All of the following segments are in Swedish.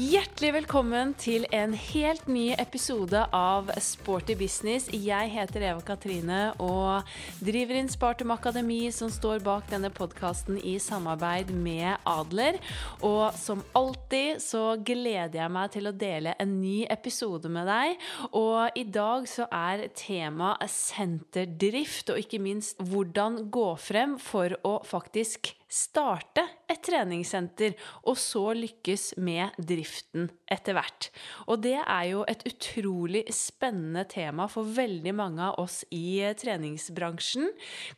Hjertelig velkommen til en helt ny episode av Sporty business. Jeg heter Eva Katrine og driver inn Spartum Akademi, som står bak denne podkasten i samarbeid med Adler. Og som alltid så gleder jeg meg til å dele en ny episode med deg. Og i dag så er tema senterdrift, og ikke minst hvordan gå frem for å faktisk starte et treningssenter, og så lykkes med driften etter hvert. Og det er jo et utrolig spennende tema for veldig mange av oss i eh, treningsbransjen.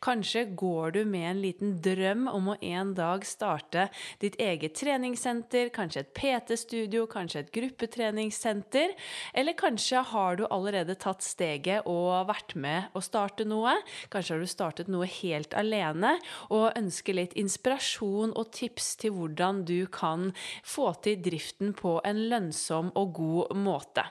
Kanskje går du med en liten drøm om å en dag starte ditt eget treningssenter, kanskje et PT-studio, kanskje et gruppetreningssenter, eller kanskje har du allerede tatt steget og vært med å starte noe. Kanskje har du startet noe helt alene og ønsker litt inspirasjon og tips til hvordan du kan få til driften på en lønnsom og god måte.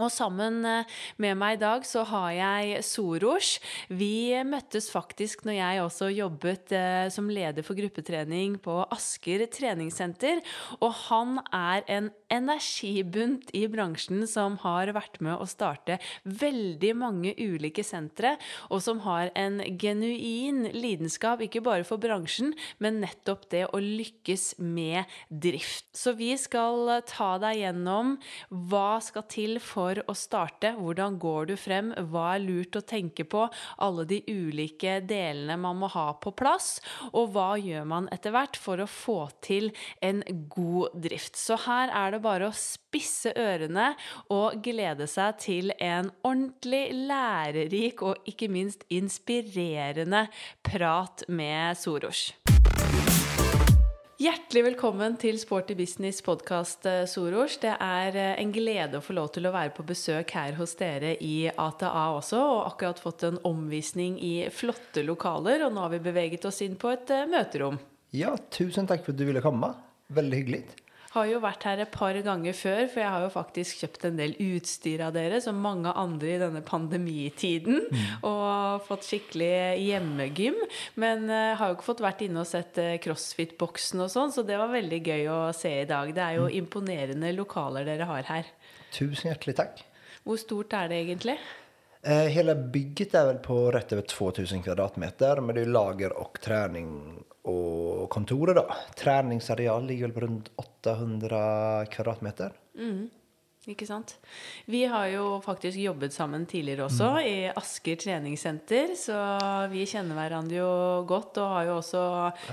Og sammen eh, med meg i dag så har jeg Soros. Vi møttes faktisk når jeg også jobbet eh, som leder for gruppetrening på Asker treningssenter. Og han er en energibunt i bransjen som har vært med å starte veldig mange ulike sentre, og som har en genuin lidenskap, ikke bare for bransjen, men nettopp det å lykkes med drift. Så vi skal ta deg gjennom hva skal til for for å starte? Hvordan går du frem? Hva er lurt å tenke på? Alle de ulike delene man må ha på plass. Og hva gjør man etter hvert for å få til en god drift? Så her er det bare å spisse ørene og glede seg til en ordentlig lærerik og ikke minst inspirerende prat med Soros. Hjertelig velkommen til Sporty Business podkast, eh, Soros. Det er eh, en glede å få lov til å være på besøk her hos dere i ATA også, og akkurat fått en omvisning i flotte lokaler, og nå har vi beveget oss inn på et eh, møterom. Ja, tusen takk for at du ville komme. Veldig hyggelig. Har jo vært her et par ganger før, for jeg har jo faktisk kjøpt en del utstyr av dere, som mange andre i denne pandemitiden, mm. og fått skikkelig hjemmegym. Men uh, har jo ikke fått vært inne og sett uh, CrossFit-boksen og sånn, så det var veldig gøy å se i dag. Det er jo mm. imponerende lokaler dere har her. Tusen hjertelig takk. Hvor stort er det egentlig? Eh, hela bygget är väl på rätt över 2000 kvadratmeter, men det är lager och träning och kontoret då. Träningsareal ligger väl på runt 800 kvadratmeter. Mm. Ikke sant. Vi har jo faktisk jobbet sammen tidligere også, mm. i Asker treningssenter. Så vi kjenner hverandre jo godt, og har jo også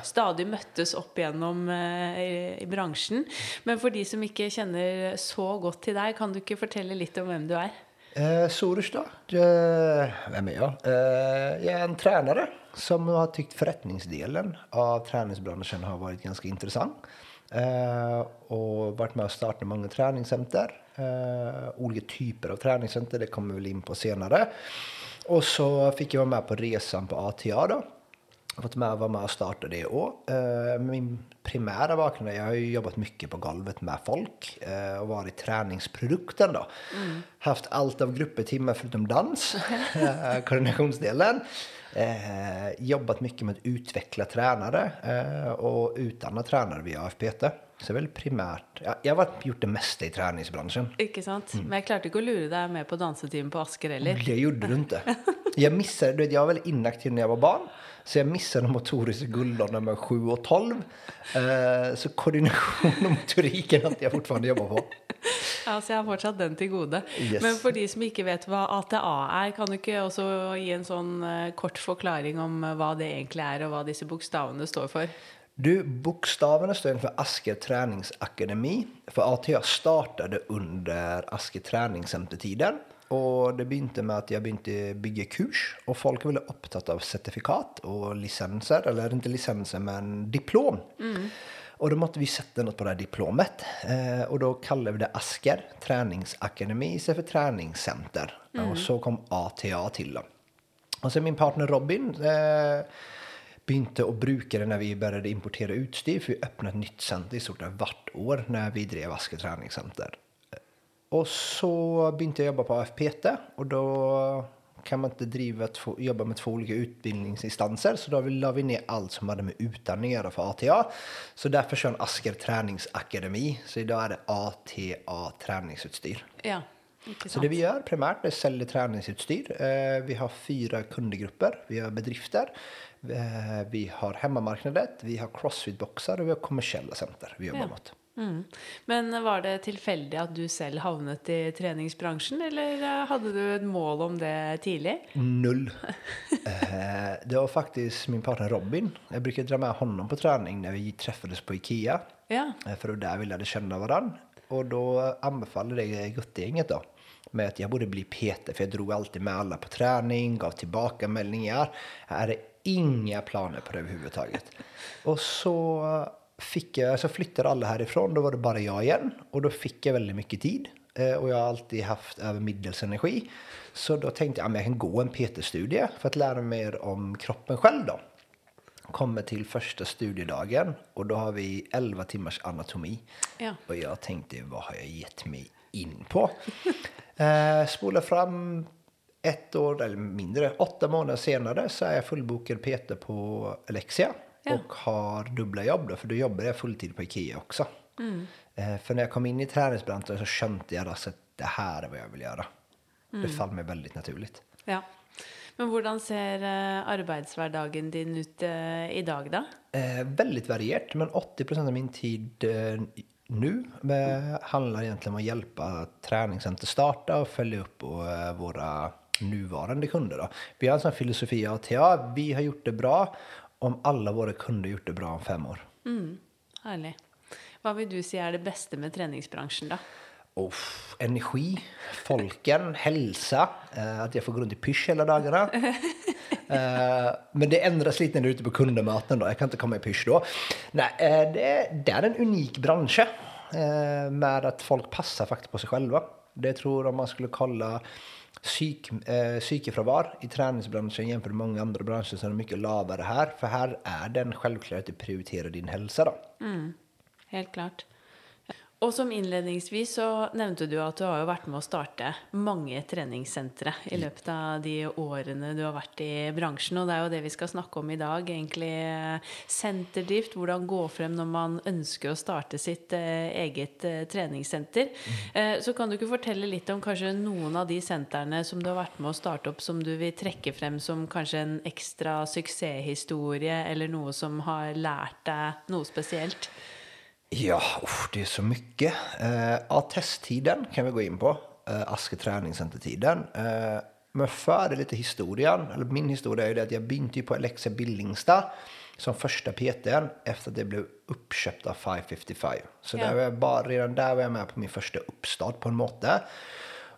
stadig møttes opp igjennom eh, i, i, bransjen. Men for de som ikke kjenner så godt til deg, kan du ikke fortelle litt om hvem du er? Eh, Soros då? Eh, vem är jag? Eh, jag är en tränare som har tyckt förrättningsdelen av träningsbranschen har varit ganska intressant. Eh, och varit med och startat många träningscenter. Eh, olika typer av träningscenter, det kommer vi väl in på senare. Och så fick jag vara med på resan på ATA då fått med, vara med och starta det år. Eh, min primära bakgrund är jag har ju jobbat mycket på golvet med folk eh, och varit träningsprodukten då. Mm. Haft allt av gruppetimmar förutom dans, eh, koordinationsdelen. Jobbat mycket med att utveckla tränare och utdanna tränare via AFPT. Så väl primärt ja, Jeg har gjort det meste i treningsbransjen. Ikke sant? Mm. Men jeg klarte ikke å lure deg med på dansetimen på Asker heller. Det gjorde du ikke. Jeg, missade, jeg var veldig inaktiv når jeg var barn. Så jag missade de motoriska guldåldrarna med 7 och 12. Eh, så koordination och motorik är något jag fortfarande jobbar på. Ja, så jeg har fortsatt den til gode. Yes. Men for de som ikke vet hva ATA er, kan du ikke også gi en sånn uh, kort forklaring om uh, hva det egentlig er, og hva disse bokstavene står for? Du, Bokstavene står for Asker treningsakademi. For ATA startet under Asker treningssentertiden. Og det begynte med at jeg begynte å bygge kurs, og folk ville opptatt av sertifikat og lisenser. Eller ikke lisenser, men diplom. Mm. Og da måtte vi sette noe på det diplomet. Eh, og da kaller vi det Asker treningsakademi istedenfor treningssenter. Mm. Og så kom ATA til. da. Og så min partner Robin eh, begynte å bruke det når vi begynte importere utstyr. For vi åpnet et nytt senter i stort sett hvert år når vi drev Asker treningssenter. Og så begynte jeg å jobbe på AFPT, og da kan man inte driva två, jobba med två olika utbildningsinstanser. Så då la vi ner allt som hade med utandning att göra för ATA. Så därför kör en Asker träningsakademi. Så idag är det ATA träningsutstyr. Ja, så det vi gör primärt är säljer träningsutstyr. Eh, vi har fyra kundgrupper. Vi har bedrifter, eh, vi har hemmamarknadet, vi har crossfit-boxar och vi har kommersiella center vi jobbar Ja. mot. Mm. Men var det tilfeldig at du selv havnet i treningsbransjen, eller eh, hadde du et mål om det tidlig? Null. Eh, det var faktiskt min partner Robin. Jag brukar dra med honom på träning när vi träffades på Ikea. Ja. För där vi lärde känna varandra. Och då anbefallde det guttegänget då. Med att jag borde bli PT för jag drog alltid med alla på träning, gav tillbakameldingar. Jag hade inga planer på det överhuvudtaget. Och så fick jag, så flyttade alla härifrån, då var det bara jag igen. Och då fick jag väldigt mycket tid. Eh, Och jag har alltid haft över medelsenergi. Så då tänkte jag att jag kan gå en PT-studie för att lära mig mer om kroppen själv då kommer till första studiedagen och då har vi 11 timmars anatomi. Ja. Och jag tänkte, vad har jag gett mig in på? eh, spola fram ett år, eller mindre, åtta månader senare så är jag fullbokad PT på Alexia. Ja. Och har dubbla jobb då, för då jobbar jag fulltid på Ikea också. Eh, för när jag kom in i träningsbranschen så kände jag alltså att det här är vad jag vill göra. Det faller mig väldigt naturligt. ja. Men hvordan ser eh, arbeidshverdagen din ut eh, i dag, da? Eh, väldigt varierat, men 80% av min tid eh, nu eh, handlar egentligen om att hjälpa träningscenter starta och följa upp och, våra nuvarande kunder. Då. Vi har en sån filosofi att ja, vi har gjort det bra om alla våra kunder gjort det bra om fem år. Herlig. Hva vil du si er det beste med treningsbransjen, da? Och energi, folken, hälsa, eh, att jag får gå runt i pysch hela dagarna. Eh, men det ändras lite när du är ute på kundmöten då. Jag kan inte komma i pysch då. Nej, eh, det, det är en unik bransch eh, med att folk passar faktiskt på sig själva. Det tror om man skulle kolla psyk, eh, psykefrånvar i träningsbranschen jämfört med många andra branscher som är mycket lavare här. För här är den självklart att du prioriterar din hälsa då. Mm, helt klart. Og som innledningsvis så nevnte du at du har jo vært med å starte mange treningssentre i løpet av de årene du har vært i bransjen. Og det er jo det vi skal snakke om i dag. Egentlig eh, senterdrift. Hvordan gå frem når man ønsker å starte sitt eh, eget eh, treningssenter. Eh, så kan du ikke fortelle litt om kanskje noen av de sentrene som du har vært med å starte opp, som du vil trekke frem som kanskje en ekstra suksesshistorie, eller noe som har lært deg noe spesielt? Ja, usch, det är så mycket. Eh, ja, testtiden kan vi gå in på. Eh, Aske träningscentertiden. Eh, men före lite historien, eller min historia är ju det att jag ju på Alexia Billingstad som första PTn efter att det blev uppköpt av 555. Så Ja. där var jag bara, redan där var jag med på min första uppstart på en måte.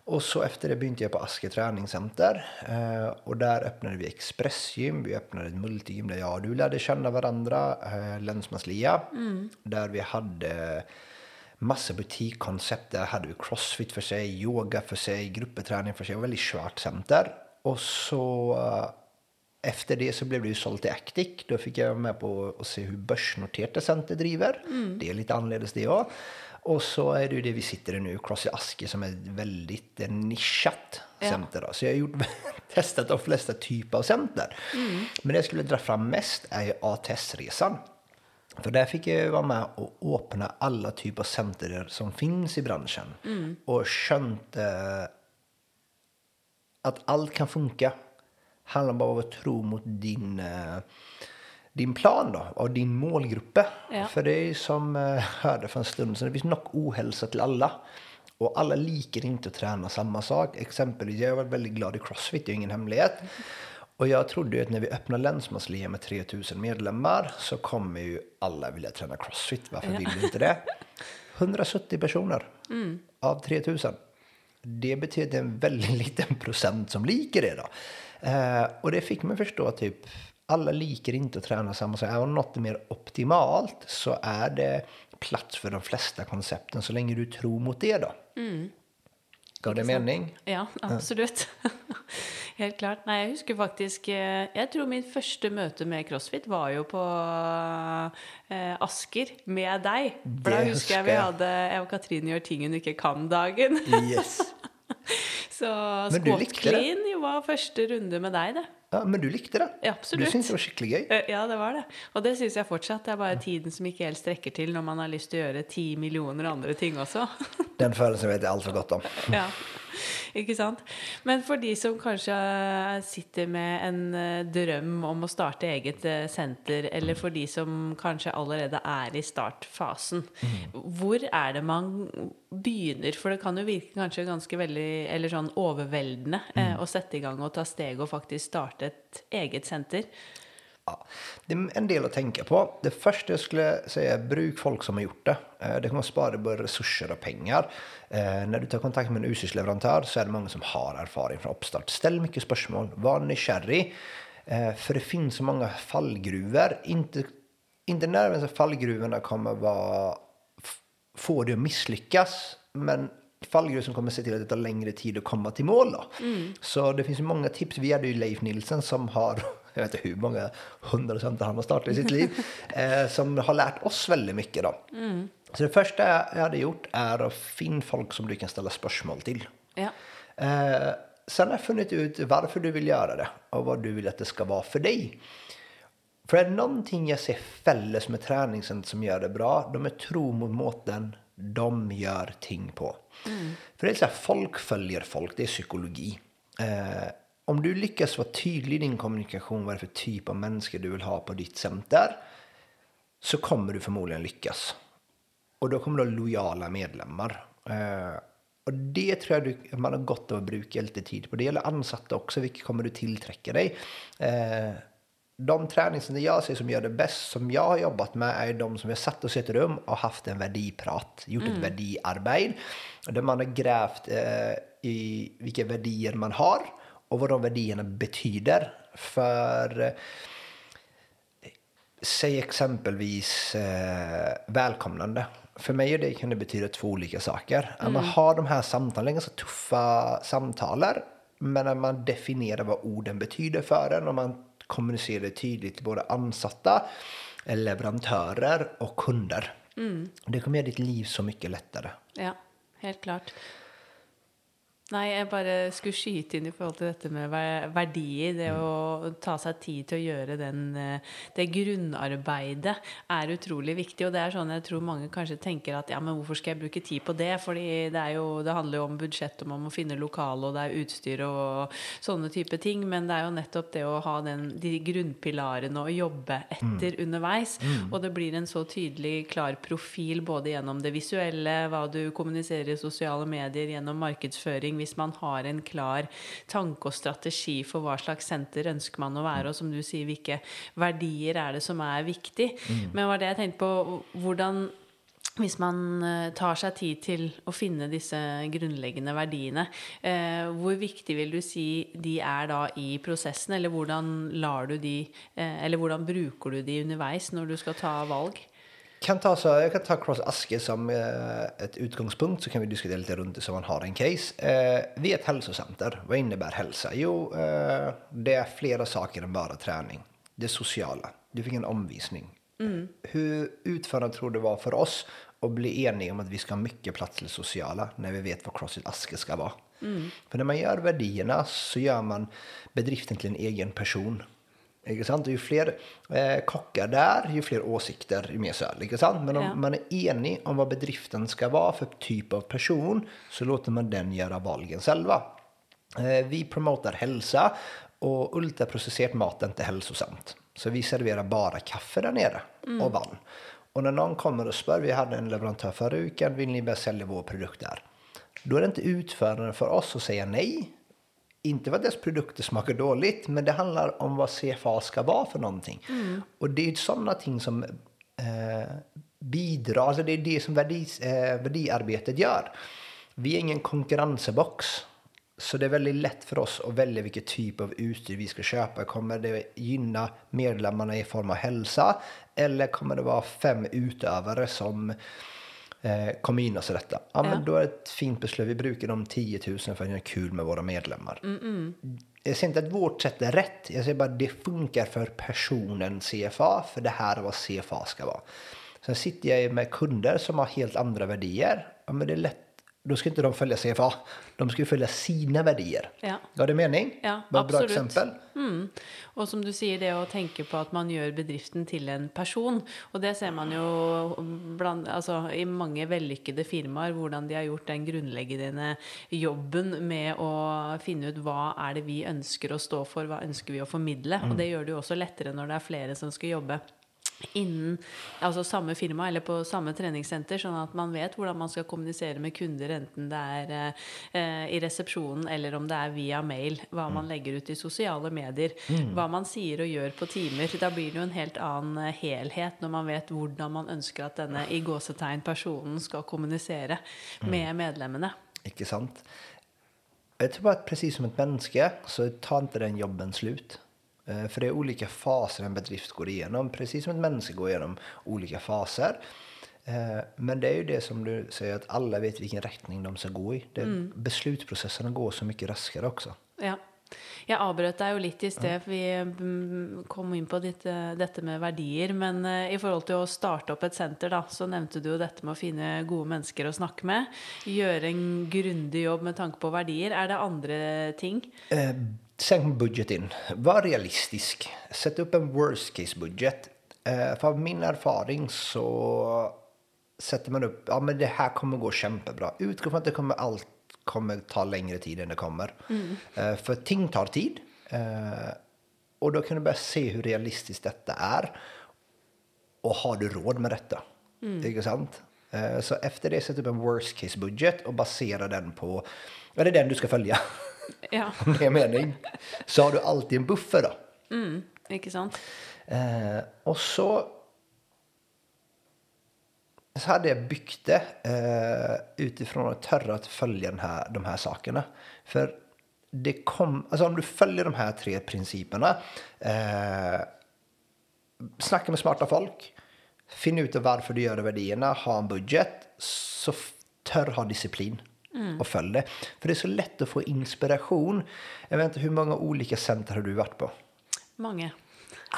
Och så efter det började jag på Aske träningscenter. Eh, och där öppnade vi expressgym, vi öppnade ett multigym där jag och du lärde känna varandra, eh, Länsmanslia. Där vi hade massa butikkoncept. Där hade vi crossfit för sig, yoga för sig, gruppeträning för sig. Det var väldigt svart center. Och så eh, efter det så blev det ju sålt till Actic. Då fick jag vara med på att se hur börsnoterade center driver. Det är lite annorledes det också. Och så är det ju det vi sitter i nu, CrossFit Aske, som är väldigt nischat Ja. center. Då. Så jag har gjort, testat de flesta typer av center. Men det jag skulle dra fram mest är ju ATS-resan. För där fick jag ju vara med och öppna alla typer av center som finns i branschen. Och känt eh, att allt kan funka. Handlar bara om att tro mot din, eh, din plan då, och din målgrupp. Ja. För det är som jag hörde för en stund sedan, det finns nog ohälsa till alla. Och alla liker inte att träna samma sak. Exempelvis, jag varit väldigt glad i Crossfit, det är ingen hemlighet. Och jag trodde ju att när vi öppnar Länsmanslia med 3000 medlemmar så kommer ju alla vilja träna Crossfit. Varför vill du inte det? 170 personer av 3000. Det betyder en väldigt liten procent som liker det då. Eh, och det fick mig förstå typ alla liker inte att träna samma sak. Om något är mer optimalt så är det plats för de flesta koncepten så länge du tror mot det då. Gav det mening? Ja, absolutt. Helt klart. Nei, jeg husker faktisk eh, Jeg tror min første møte med CrossFit var jo på eh, Asker med. For da Det husker husker vi jeg. hadde Jeg og Katrine gjør ting hun ikke kan-dagen. Yes. Så jo var første runde med deg, det. Ja, men du likte det? Ja, absolutt. Du syntes det var skikkelig gøy? Ja, det var det. Og det syns jeg fortsatt. Det er bare tiden som ikke helt strekker til når man har lyst til å gjøre ti millioner andre ting også. Den følelsen vet jeg altfor godt om. ja, ikke sant? Men for de som kanskje sitter med en eh, drøm om å starte eget eh, senter, eller for de som kanskje allerede er i startfasen, hvor er det man begynner? For det kan jo virke kanskje ganske veldig, eller sånn overveldende eh, å sette i gang og ta steg og faktisk starte et eget senter. Ja, det är en del att tänka på. Det första jag skulle säga är bruk folk som har gjort det. Eh, Det kommer att spara både resurser och pengar. Eh, När du tar kontakt med en utstyrsleverantör så är det många som har erfaring från uppstart. Ställ mycket spörsmål, var nykärrig. Eh, För det finns så många fallgruvor. Inte, inte nödvändigtvis fallgruvorna kommer vara få dig att misslyckas. Men fallgruvor som kommer se till att det tar längre tid att komma till mål. Då. Så det finns många tips. Vi hade ju Leif Nilsen som har, jag vet inte hur många hundra center han har startat i sitt liv, eh, som har lärt oss väldigt mycket. Då. Så det första jag hade gjort är att finna folk som du kan ställa spörsmål till. Ja. Eh, sen har jag funnit ut varför du vill göra det och vad du vill att det ska vara för dig. För är det någonting jag ser fälles med träningscenter som gör det bra, de är tro mot måten de gör ting på. För det är så här, folk följer folk, det är psykologi. Eh, om du lyckas vara tydlig i din kommunikation, vad det är för typ av människor du vill ha på ditt center, så kommer du förmodligen lyckas. Och då kommer du ha lojala medlemmar. Eh, och det tror jag du, man har gott av att bruka lite tid på. Det gäller ansatta också, vilket kommer du tillträcka dig. Eh, de träningscenter jag ser som gör det bäst, som jag har jobbat med, är de som har satt oss i ett rum och haft en värdiprat, gjort ett värdiarbete. Där man har grävt eh, i vilka värderingar man har och vad de värderingarna betyder. För eh, Säg exempelvis eh, välkomnande. För mig och dig kan det betyda två olika saker. Att man har de här samtalen, ganska tuffa samtalen. Men när man definierar vad orden betyder för en och man kommunicerar det tydligt till både ansatta, leverantörer och kunder. Det kommer göra ditt liv så mycket lättare. Ja, helt klart. Nei, jeg bare skulle skyte inn i forhold til dette med ver- verdier. Det å ta seg tid til å gjøre den, eh, det grunnarbeidet er utrolig viktig. Og det er sånn jeg tror mange kanskje tenker at ja, men hvorfor skal jeg bruke tid på det? Fordi det, er jo, det handler jo om budsjett, og man må finne lokale, og det er utstyr og sånne type ting. Men det er jo nettopp det å ha den, de grunnpilarene å jobbe etter underveis. Og det blir en så tydelig, klar profil både gjennom det visuelle, hva du kommuniserer i sosiale medier, gjennom markedsføring, hvis man har en klar tanke og strategi for hva slags senter ønsker man å være, og som du sier, hvilke verdier er det som er viktig. Men var det jeg tenkte på, hvordan hvis man eh, tar seg tid til å finne disse grunnleggende verdiene, eh, hvor viktig vil du si de er da i prosessen, eller hvordan lar du de, eh, eller hvordan bruker du de underveis når du skal ta valg? Kan ta så, jag kan ta Cross Aske som eh, ett utgångspunkt så kan vi diskutera lite runt det så man har en case. Eh, vi är ett hälsocenter. Vad innebär hälsa? Jo, eh, det är flera saker än bara träning. Det sociala. Du fick en omvisning. Hur utförande tror du det var för oss att bli eniga om att vi ska ha mycket plats till sociala när vi vet vad Crossfit Aske ska vara? För när man gör värdierna så gör man bedriften till en egen person. Ikke sant? Ju fler eh, kockar där, ju fler åsikter, ju mer söl. Sant? Men om Ja. man är enig om vad bedriften ska vara för typ av person så låter man den göra valgen själva. Eh, vi promotar hälsa och ultraprocesserat mat är inte hälsosamt. Så vi serverar bara kaffe där nere och vann. Och när någon kommer och spör, vi hade en leverantör förra veckan, vill ni börja sälja vår produkt där? Då är det inte utförande för oss att säga nej. Inte att dess produkter smakar dåligt, men det handlar om vad CFA ska vara för någonting. Och det är ju sådana ting som eh, bidrar, alltså det är det som värdis, eh, värdearbetet gör. Vi är ingen konkurrensbox. Så det är väldigt lätt för oss att välja vilken typ av utstyr vi ska köpa. Kommer det gynna medlemmarna i form av hälsa? Eller kommer det vara fem utövare som eh, kommer gynnas av detta? Ja, men Ja. då är det ett fint beslut. Vi brukar de 10 000 för att göra kul med våra medlemmar. Jag säger inte att vårt sätt är rätt. Jag säger bara att det funkar för personen CFA. För det här är vad CFA ska vara. Sen sitter jag med kunder som har helt andra värderingar. Ja, men det är lätt då ska inte de följa CFA. De ska ju följa sina värderingar. Ja. Gav det mening? Ja, Var ett bra absolut. exempel? Mm. Og som du sier, det å tenke på at man gjør bedriften til en person. Og det ser man jo blant, altså, i mange vellykkede firmaer, hvordan de har gjort den grunnleggende jobben med å finne ut hva er det vi ønsker å stå for, hva ønsker vi å formidle. Og det gjør det jo også lettere når det er flere som skal jobbe innen altså samme firma eller på samme treningssenter, sånn at man vet hvordan man skal kommunisere med kunder, enten det er eh, i resepsjonen eller om det er via mail, hva man legger ut i sosiale medier, hva man sier og gjør på timer. Da blir det jo en helt annen eh, helhet når man vet hvordan man ønsker at denne i gåsetegn personen skal kommunisere med medlemmene. Ikke sant? Jag tror att precis som ett människa så tar inte den jobben slut. Eh, För det är olika faser en bedrift går igenom. Precis som ett människa går igenom olika faser. Eh, Men det är ju det som du säger att alla vet vilken riktning de ska gå i. Det, Beslutsprocesserna går så mycket raskare också. Ja. Jeg avbrøt deg jo litt i sted, for vi mm, kom inn på ditt, eh, dette med verdier. Men i forhold til å starte opp et senter, da, så nevnte du jo dette med å finne gode mennesker å snakke med. Gjøre en grundig jobb med tanke på verdier. Er det andre ting? Sänk budgeten. Var realistisk. Sätt upp en worst case budget. Eh, för av min erfaring så sätter man upp, ja men det här kommer gå kämpebra. Utgå från att det kommer allt kommer ta längre tid än det kommer. Eh, för ting tar tid. Eh, och då kan du börja se hur realistiskt detta är. Och har du råd med detta? Inte sant? Eh, Så efter det sätt upp en worst case budget och basera den på, det är den du ska följa. Ja, om det är mening. Så har du alltid en buffer då. mm, ikke sant? Eh, och så, så hade jag byggt det eh, utifrån att törra att följa den här, de här sakerna. För det kom, alltså om du följer de här tre principerna. Eh, snacka med smarta folk. Finn ut varför du gör de värderingarna. Ha en budget. Så f- tör ha disciplin. Och följ det. För det är så lätt att få inspiration. Jag vet inte hur många olika center har du varit på? Mange.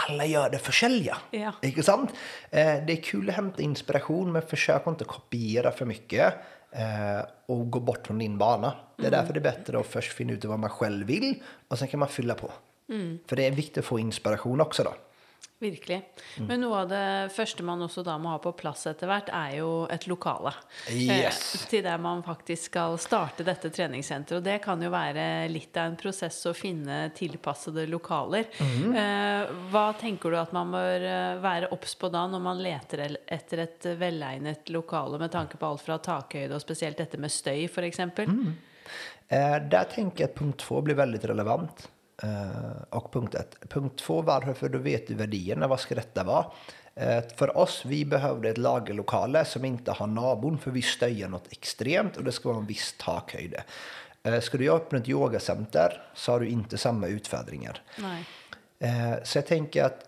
alla gör det för sälja. Ja. Inte sant? Eh, det är kul att hämta inspiration men försök inte kopiera för mycket eh, och gå bort från din bana. Det är därför det är bättre att först finna ut vad man själv vill och sen kan man fylla på. För det är viktigt att få inspiration också då. Virkelig. Men noe av det første man også da må ha på plass etter hvert, er jo et lokale. Yes. Eh, til der man faktisk skal starte dette treningssenteret. Og det kan jo være litt av en prosess å finne tilpassede lokaler. eh, hva tenker du at man bør eh, være obs på da, når man leter etter et velegnet lokale, med tanke på alt fra takhøyde og spesielt dette med støy, f.eks.? Mm. Eh, där tänker jag att punkt två blir väldigt relevant. Eh, och punkt ett. Punkt två, varför? För då vet du värderingarna. Vad ska detta vara? Eh, för oss, vi behövde ett lagerlokale som inte har nabon för vi stöjar något extremt och det ska vara en viss takhöjd. Eh, ska du öppna ett yogacenter så har du inte samma utfärdringar. Nei. Eh, Så jag tänker att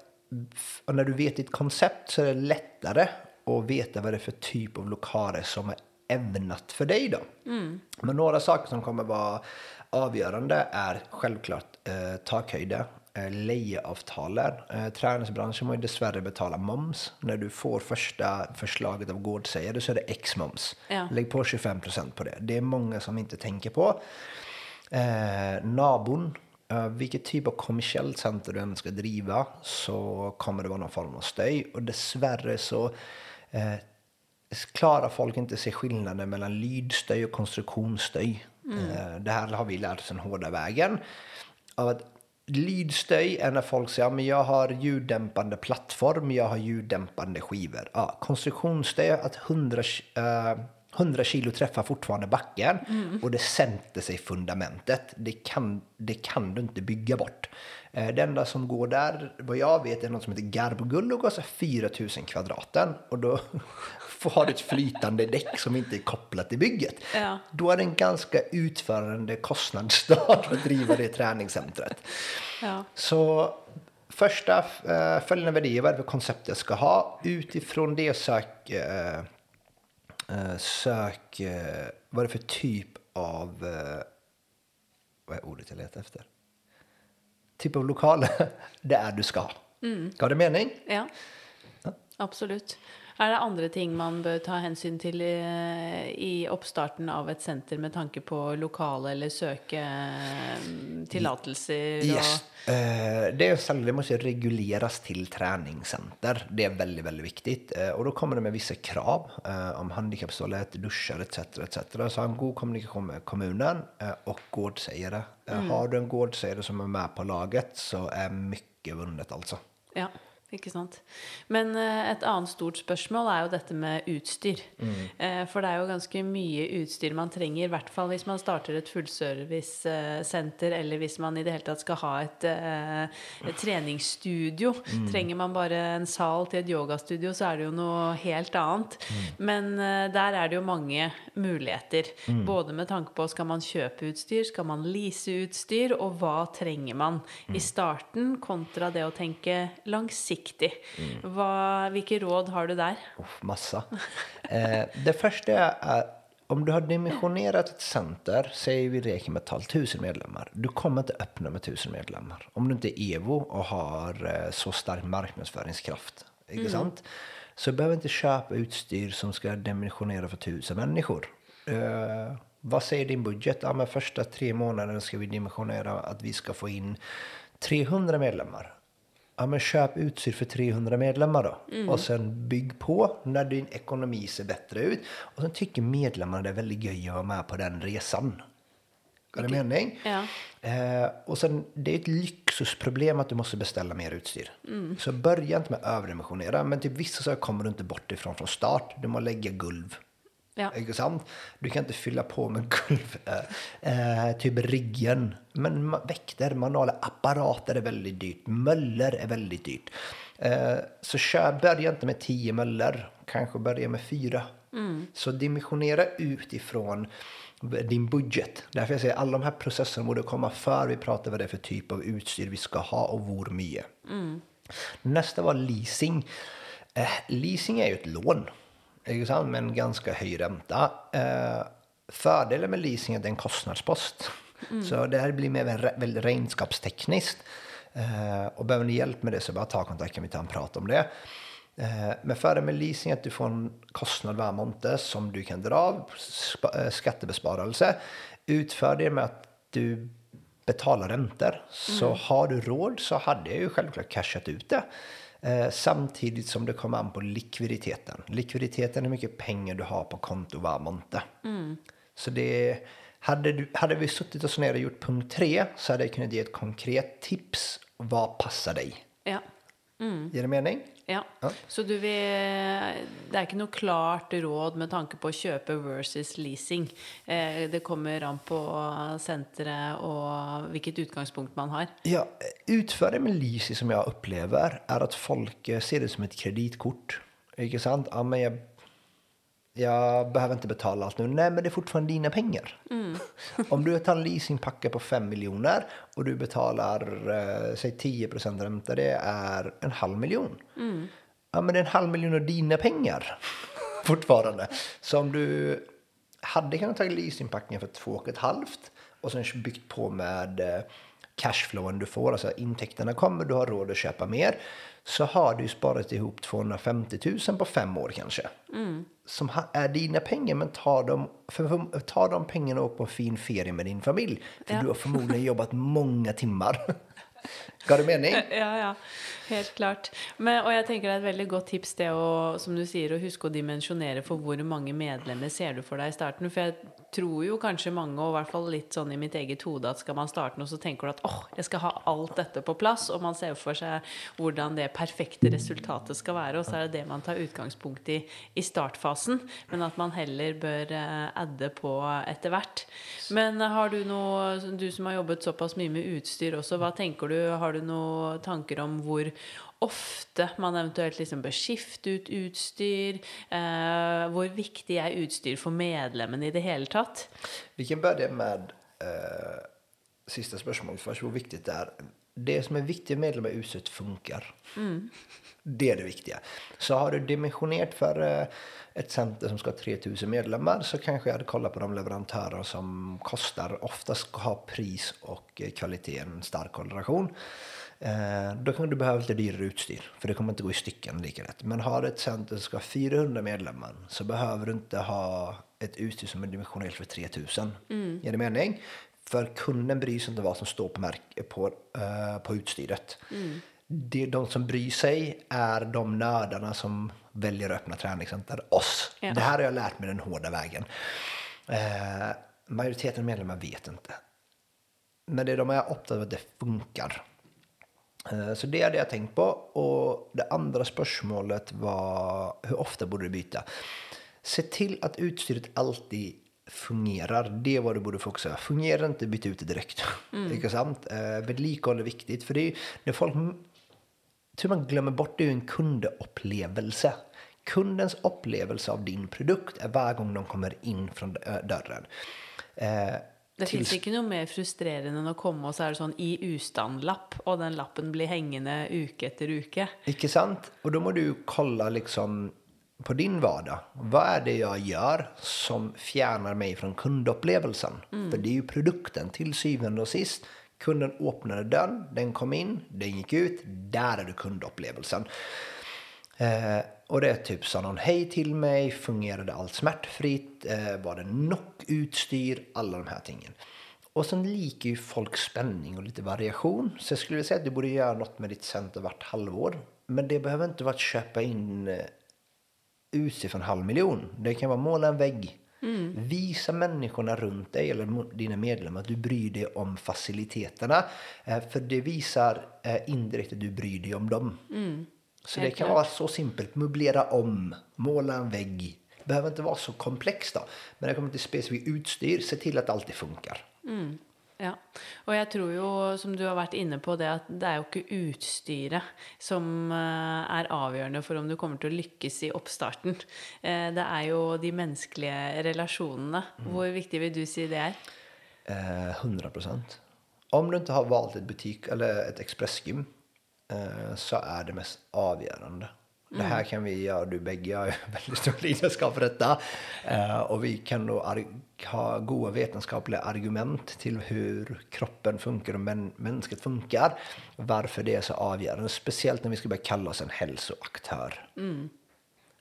när du vet ditt koncept så är det lättare att veta vad det är för typ av lokaler som är ämnat för dig då. Men några saker som kommer vara avgörande är självklart eh, takhöjder, eh, lejeavtalen. Eh, träningsbranschen må ju dessvärre betala moms. När du får första förslaget av gårdsägare så är det X-moms. Ja. Lägg på 25 procent på det. Det är många som inte tänker på. Eh, nabon, eh, vilket typ av kommersiellt center du än ska driva så kommer det vara någon form av stöj. Och dessvärre så eh, klarar folk inte se skillnaden mellan lydstöj och konstruktionsstöj. Eh, det här har vi lärt oss den hårda vägen. Av att lydstöj är när folk säger att jag har ljuddämpande plattform, jag har ljuddämpande skivor. Ja, konstruktionsstöj är att 100, eh, 100 kilo träffar fortfarande backen och det sätter sig fundamentet. Det kan, det kan du inte bygga bort. Eh, Det enda som går där, vad jag vet, är något som heter Garbogull och kostar 4000 kvadraten. Och då har ett flytande däck som inte är kopplat till bygget. Ja. Då är det en ganska utförande kostnadsstad att driva det träningscentret. Ja. Så första, eh, följande värderingar, vad är det för koncept jag ska ha? Utifrån det sök, eh, eh, sök eh, vad är det för typ av, eh, vad är ordet jag letar efter? Typ av lokal det är du ska ha. Gav det mening? Ja, absolutt. Er det andre ting man bør ta hensyn til i, i oppstarten av et senter med tanke på lokale eller søke eh, tillatelser? Yes. Eh, det är det måste reguleras till träningscenter. Det är väldigt, väldigt viktigt. Eh, och då kommer det med vissa krav eh, om handikapptoalett, duschar etc. etc. Så ha en god kommunikation med kommunen eh, och gårdsägare. Eh, Har du en gårdsägare som är med på laget så är mycket vunnet alltså. Ja, ikke sant. Men eh, et annet stort spørsmål er jo dette med utstyr. Eh, For det er jo ganske mye utstyr man trenger, i hvert fall hvis man starter et fullservice-senter, eller hvis man i det hele tatt skal ha et, eh, et treningsstudio. Trenger man bare en sal til et yogastudio, så er det jo noe helt annet. Men eh, der er det jo mange muligheter. Både med tanke på skal man kjøpe utstyr, skal man lease utstyr, og hva trenger man i starten kontra det å tenke langsiktig. Hva, hvilke råd har du? Uff, massa. Eh, det första är om du har dimensionerat ett center, säger vi räcker med 12 000 medlemmar, du kommer inte öppna med 1000 medlemmar. Om du inte är Evo och har eh, så stark marknadsföringskraft. Inte sant? Så du behöver inte köpa utstyr som ska dimensionera för 1000 människor. Eh, vad säger din budget? Ja, men första tre månaderna ska vi dimensionera att vi ska få in 300 medlemmar. Ja, men köp utstyr för 300 medlemmar då. Och sen bygg på när din ekonomi ser bättre ut. Och sen tycker medlemmarna det är väldigt göj att vara med på den resan. Är det mening? Ja. Eh, och sen, det är ett lyxusproblem att du måste beställa mer utstyr. Så börja inte med att överdimensionera. Men typ vissa saker kommer du inte bort ifrån från start. Du måste lägga gulv. Ja. Inte sant? Du kan inte fylla på med gulv. Eh, eh, typ riggen. Men väkter, manuella apparater är väldigt dyrt. Möller är väldigt dyrt. Eh, så kör, börja inte med 10 möller. Kanske börja med fyra. Så dimensionera utifrån din budget. Därför jag säger alla de här processerna borde komma för vi pratar vad det är för typ av utstyr vi ska ha och hur mycket. Nästa var leasing. Eh, leasing är ju ett lån. Sant? Med en ganska hög ränta. Eh, fördelen med leasing är att det är en kostnadspost. Så det här blir mer väldigt renskapstekniskt. Eh, och behöver ni hjälp med det så bara ta kontakt kan vi ta en prat om det. Eh, men fördelen med leasing är att du får en kostnad varje månad som du kan dra av, eh, skattebesparelse. Utför det med att du betalar räntor. Så har du råd så hade jag ju självklart cashat ut det. Eh, samtidigt som det kommer an på likviditeten. Likviditeten är hur mycket pengar du har på konto var månad. Så det, hade, du, hade vi suttit oss ner och gjort punkt tre så hade jag kunnat ge ett konkret tips. Vad passar dig? Ja. Ger det mening? Ja. Ja. Så du vil Det er ikke noe klart råd med tanke på å kjøpe versus leasing. Eh, det kommer an på senteret og hvilket utgangspunkt man har. Ja, utfördelen med leasing som jag upplever är att folk ser det som ett kreditkort. Sant? Ja, men jag, jag behöver inte betala allt nu. Nej, men det är fortfarande dina pengar. Om du tar en leasingpacke på 5 miljoner och du betalar eh, säg 10 procent ränta, det är en halv miljon. Ja, men det är en halv miljon av dina pengar fortfarande. Så om du hade kunnat ta leasingpackningen för två och ett halvt och sen byggt på med eh, cashflowen du får, alltså intäkterna kommer, du har råd att köpa mer, så har du sparat ihop 250 000 på fem år kanske. Som är dina pengar, men ta dem, för, ta de pengarna och åk på en fin ferie med din familj. För Ja. du har förmodligen jobbat många timmar. Ga det mening? Ja, ja. Helt klart. Men, og jeg tenker det er et veldig godt tips det å, som du sier, å huske å dimensjonere for hvor mange medlemmer ser du for deg i starten. For jeg tror jo kanskje mange, og i hvert fall litt sånn i mitt eget hode, at skal man starte noe, så tenker du at åh, jeg skal ha alt dette på plass, og man ser for seg hvordan det perfekte resultatet skal være, og så er det det man tar utgangspunkt i i startfasen, men at man heller bør eh, adde på etter hvert. Men har du noe, du som har jobbet såpass mye med utstyr også, hva tenker du, har du och tankar om hur ofta man eventuellt liksom bör skifta ut utstyr? Eh, hur viktig är utstyr för medlemmen i det hela? tatt? Vi kan börja med eh, sista spörsmålet först. Hur viktigt det är. Det som är viktigt med medlemmar i huset funkar. Det är det viktiga. Så har du dimensionerat för eh, ett center som ska ha 3000 medlemmar så kanske jag hade kollat på de leverantörer som kostar. Oftast har pris och eh, kvalitet en stark korrelation. Eh, då kan du behöva lite dyrare utstyr, för det kommer inte gå i stycken lika rätt. Men har du ett center som ska ha 400 medlemmar så behöver du inte ha ett utstyr som är dimensionerat för 3000. Mm. Ger det mening? För kunden bryr sig inte vad som står på, märk- på, uh, på utstyret. Mm. Det, de som bryr sig är de nördarna som väljer att öppna träningscenter, oss. Ja. Det här har jag lärt mig den hårda vägen. Uh, majoriteten av medlemmar vet inte. Men det de är upptagna att det funkar. Uh, så det är det jag tänkt på. Och det andra spörsmålet var hur ofta borde du byta? Se till att utstyret alltid fungerar. Det är vad du borde fokusera Fungerar inte, byt ut det direkt. Mm. Inte sant? Eh, vedlikehåll är viktigt. För det är när folk... Hur man glömmer bort det är ju en kundupplevelse. Kundens upplevelse av din produkt är varje gång de kommer in från dörren. Eh, det finns inte något mer frustrerande än att komma och så är det sån i ustand-lapp och den lappen blir hängande uke efter uke. Inte sant? Och då måste du kolla liksom på din vardag. Vad är det jag gör som fjärnar mig från kundupplevelsen? Mm. För det är ju produkten till syvende och sist. Kunden öppnade dörren, den kom in, den gick ut. Där är det kundupplevelsen. Eh, och det är typ sa någon hej till mig, fungerade allt smärtfritt, eh, var det nog utstyr, alla de här tingen. Och sen liker ju folk spänning och lite variation. Så jag skulle vilja säga att du borde göra något med ditt center vart halvår. Men det behöver inte vara att köpa in utse för en halv miljon. Det kan vara måla en vägg. Mm. Visa människorna runt dig eller dina medlemmar att du bryr dig om faciliteterna. Eh, för det visar eh, indirekt att du bryr dig om dem. Mm. Så det kan vara så simpelt. Möblera om, måla en vägg. Det behöver inte vara så komplext då. Men det kommer till specifikt utstyr, se till att allt funkar. Mm. Ja, och jag tror ju som du har varit inne på det, att det är ju inte utstyret som eh, avgörande för om du kommer till att lyckas i uppstarten. Eh, det är ju de mänskliga relationerna. Mm. Hur viktigt vill du säga det? Eh, 100 procent. Om du inte har valt ett butik eller ett expressgym eh, så är det mest avgörande. Det här mm. kan vi göra, du bägge har väldigt stor lidenskap för detta. Uh, och vi kan då ha goda vetenskapliga argument till hur kroppen funkar och män mänskligt funkar. Varför det är så avgörande, speciellt när vi ska börja kalla oss en hälsoaktör. Mm.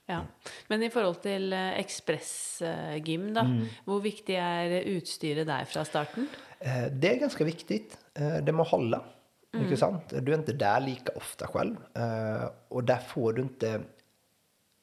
Ja. Men i förhållande till eh, expressgym, då, mm. hur viktigt är utstyret där från starten? Uh, det är ganska viktigt. Det må hålla. Mm. Inte sant? Du är inte där lika ofta själv. Uh, och där får du inte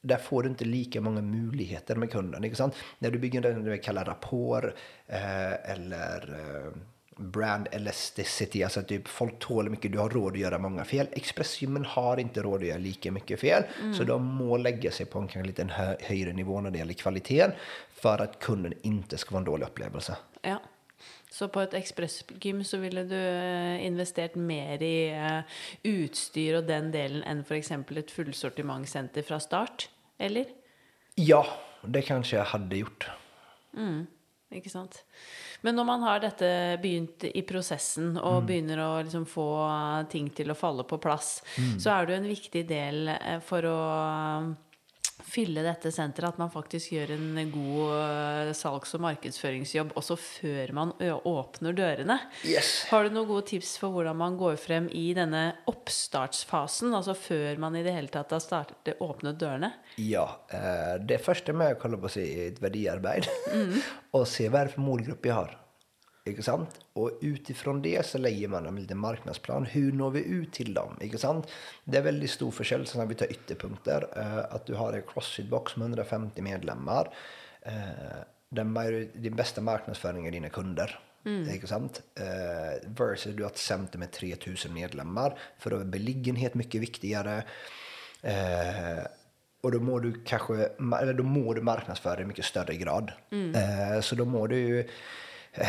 där får du inte lika många möjligheter med kunden. Inte sant? När du bygger det vi kallar rapport uh, eller uh, brand elasticity, alltså typ folk tål mycket, du har råd att göra många fel. Expressgymmen har inte råd att göra lika mycket fel, mm. så de må lägga sig på en kanske lite hö högre nivå när det gäller kvaliteten för att kunden inte ska vara en dålig upplevelse. Ja. Så på ett expressgym så ville du eh, investert mer i eh, utstyr och den delen än för exempel ett fullsortimentscenter från start, eller? Ja, det kanske jag hade gjort. Mm, ikke sant. Men när man har detta begynt i processen och mm. begynner å liksom få ting till att falla på plats, mm. så är det en viktig del eh, för att fylle dette senteret, at man faktisk gjør en god eh, salgs- og markedsføringsjobb også før man åpner dørene. Yes. Har du noen gode tips for hvordan man går frem i denne oppstartsfasen, altså før man i det hele tatt har startet åpnet dørene? Ja, eh, det første med å kolla på sitt verdiarbeid mm. och se vad det är för målgrupp jag har. Ikke sant? Och utifrån det så lägger man en liten marknadsplan. Hur når vi ut till dem? Ikke sant? Det är väldigt stor skillnad när vi tar ytterpunkter. Eh, att du har en crossfit-box med 150 medlemmar. Eh, den, din bästa marknadsföring är dina kunder. Mm. Ikke sant? Eh, versus du har ett center med 3000 medlemmar. För då är beliggenhet mycket viktigare. Och då må du kanske, eller då må du marknadsföra i mycket större grad. Mm. Så då må du eh,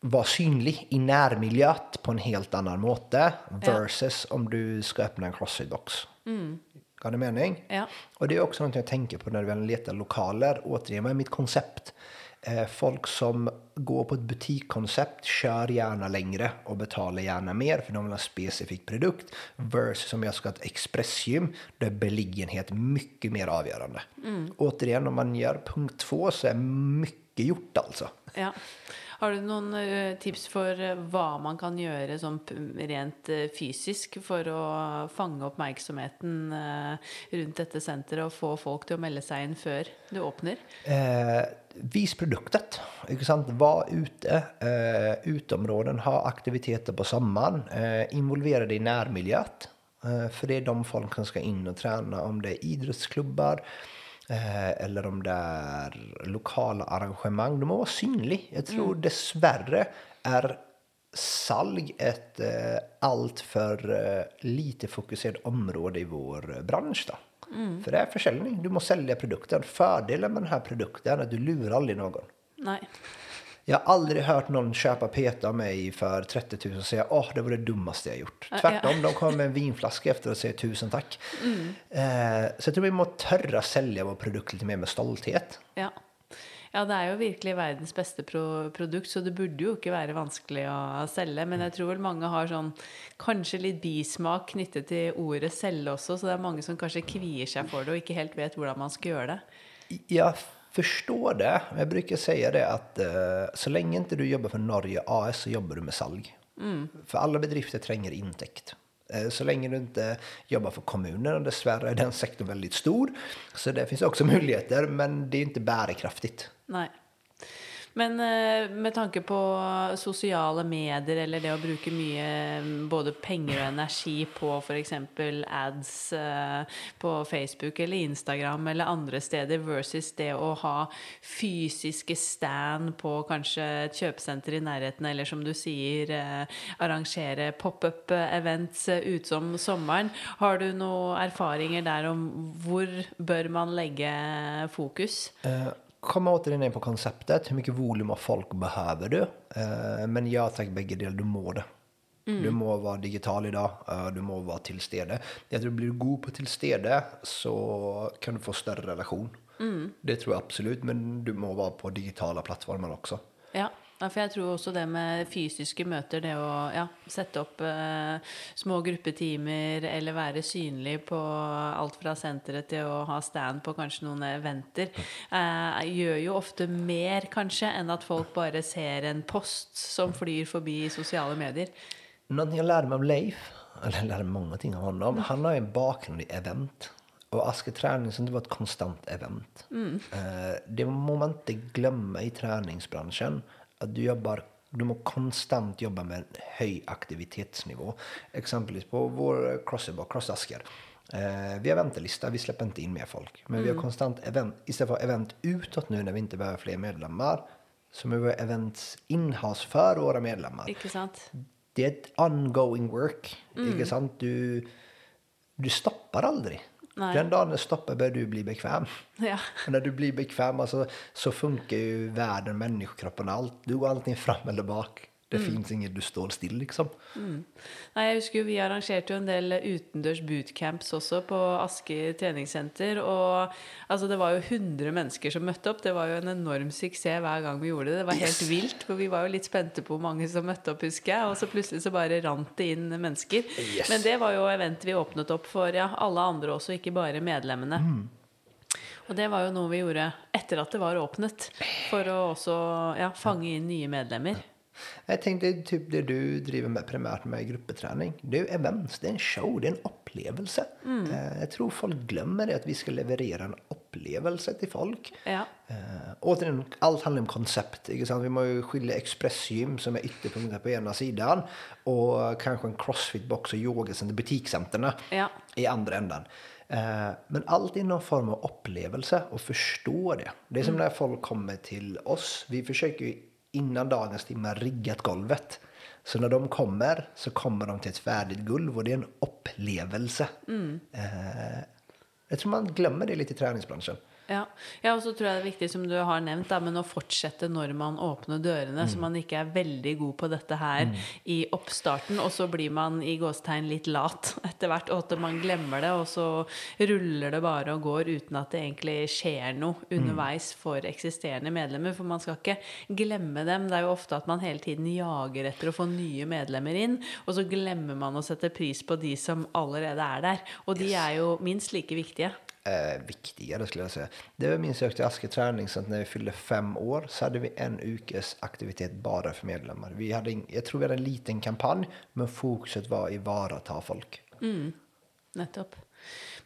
vara synlig i närmiljött på en helt annan måte versus ja. om du ska öppna en crossfit-box. Mm. Har du mening? Ja. Och det är också något jag tänker på när du letar lokaler. Återigen, vad är mitt koncept? Eh, folk som går på ett butikkoncept kör gärna längre och betalar gärna mer för de vill ha en specifik produkt. Versus om jag ska ha ett expressgym där är beliggenhet mycket mer avgörande. Mm. Återigen, om man gör punkt två så är mycket gjort alltså. Ja. Har du någon eh, tips för eh, vad man kan göra som rent eh, fysiskt för att fånga uppmärksamheten runt detta center och få folk att å melde seg inn du öppnar? Eh, vis produktet. Sant? Var ute. Eh, utområden, Ha aktiviteter på sommaren. Eh, involvera dig i närmiljön. Eh, för det är de folk som ska in och träna. Om det är idrottsklubbar eller om det är lokala arrangemang. De må vara synlig. Jag tror dessvärre är salg ett eh, allt för eh, lite fokuserat område i vår eh, bransch. Då. För det är försäljning. Du måste sälja produkten. Fördelen med den här produkten är att du lurar aldrig någon. Nei. Jag har aldrig hört någon köpa peta av mig för 30 000 och säga åh, det var det dummaste jag gjort. Ja, Tvärtom, de kommer med en vinflaska efter och säger tusen tack. Eh, så jag tror vi måste törra sälja vår produkt lite mer med stolthet. Ja. Ja, det er jo virkelig verdens beste pro produkt, så det burde jo ikke være vanskelig å selge. Men jeg tror vel mange har sånn kanskje litt bismak knyttet til ordet selge også, så det er mange som kanskje kvier seg for det og ikke helt vet hvordan man skal gjøre det. Jag förstår det. Jag brukar säga det att eh, så länge inte du jobbar för Norge AS så jobbar du med salg. För alla bedrifter tränger intäkt. Eh, Så länge du inte jobbar för kommunen, och dessvärre är den sektorn väldigt stor. Så det finns också möjligheter, men det är inte bärkraftigt. Nei. Men eh, med tanke på sociala medier eller det att bruka mycket eh, både pengar och energi på f.eks. ads eh, på Facebook eller Instagram eller andra ställen, versus det att ha fysiska stand på kanske ett köpcenter i närheten eller som du säger, arrangera pop-up-events utom sommaren. Har du några erfarenheter där om var bör man lägga fokus? Uh Kom återigen in på konceptet. Hur mycket volym av folk behöver du? Eh, Men ja tack, bägge delar. Du må det. Du må vara digital idag. eh, Du må vara till stede. Jag tror blir du god på till stede så kan du få större relation. Det tror jag absolut. Men du må vara på digitala plattformar också. Ja, ja, for jeg tror også det med fysiske møter, det å ja, sette opp eh, små gruppetimer eller være synlig på alt fra senteret til å ha stand på kanskje noen eventer, eh, gjør jo ofte mer kanskje enn at folk bare ser en post som flyr forbi i sosiale medier. Någonting jag lärde mig av Leif, eller jag lärde mig många ting av honom. Han har ju en bakgrund i event. Och Aske Träningscenter var ett konstant event. Eh, det må man inte glömma i träningsbranschen. Att du jobbar du må konstant jobba med en hög aktivitetsnivå. Exempelvis på vår crossover, Cross Asker. Eh, vi har väntelista, vi släpper inte in mer folk. Men vi har konstant event, istället för event utåt nu när vi inte behöver fler medlemmar. Så vi har events in-house för våra medlemmar det är ett ongoing work. Sant? Du, du stoppar aldrig. Nej. Den dagen du stoppar börjar du bli bekväm. Ja. Och när du blir bekväm alltså, så funkar ju världen, människokroppen, allt. Du går alltid fram eller bak. Det finns inget du står still liksom. Nei, jeg husker jo Vi arrangerte jo en del utendørs bootcamps også på Asker treningssenter. Og altså, det var jo 100 mennesker som møtte opp. Det var jo en enorm suksess hver gang vi gjorde det. Det var helt Yes. vilt, for vi var jo litt spente på hvor mange som møtte opp, husker. Og så plutselig så bare rant det inn mennesker. Yes. Men det var jo event vi åpnet opp for ja, alle andre også, ikke bare medlemmene. Og det var jo noe vi gjorde etter at det var åpnet, for å også ja, fange inn nye medlemmer. Jag tänkte typ det du driver med primärt med. Det är ju events, det är en show, det är en upplevelse. Eh, jag tror folk glömmer det, att vi ska leverera en upplevelse till folk. Ja. Eh, återigen, allt handlar om koncept. Sant? Vi må jo skilja expressgym som är ytterpunkter på ena sidan och kanske en crossfitbox och yogacenter, butikscenterna Ja. i andra ändan. Eh, men allt är någon form av upplevelse och förstå det. Det är som när folk kommer till oss. Vi försöker ju innan dagens timme riggat golvet. Så när de kommer så kommer de till ett färdigt golv och det är en upplevelse. Eh, jag tror man glömmer det lite i träningsbranschen. Ja. ja, og så tror jeg det er viktig, som du har nevnt, da, men å fortsette når man åpner dørene, så man ikke er veldig god på dette her i oppstarten, og så blir man i gåstegn litt lat etter hvert, og at man glemmer det, og så ruller det bare og går uten at det egentlig skjer noe underveis for eksisterende medlemmer, for man skal ikke glemme dem. Det er jo ofte at man hele tiden jager etter å få nye medlemmer inn, og så glemmer man å sette pris på de som allerede er der, og de er jo minst like viktige eh, viktigare skulle jag säga. Det minns jag till asketräning, så att när vi fyllde fem år så hade vi en ukes aktivitet bara för medlemmar. Vi hade, en- jag tror vi hade en liten kampanj, men fokuset var i varata folk. Mm. Nettopp.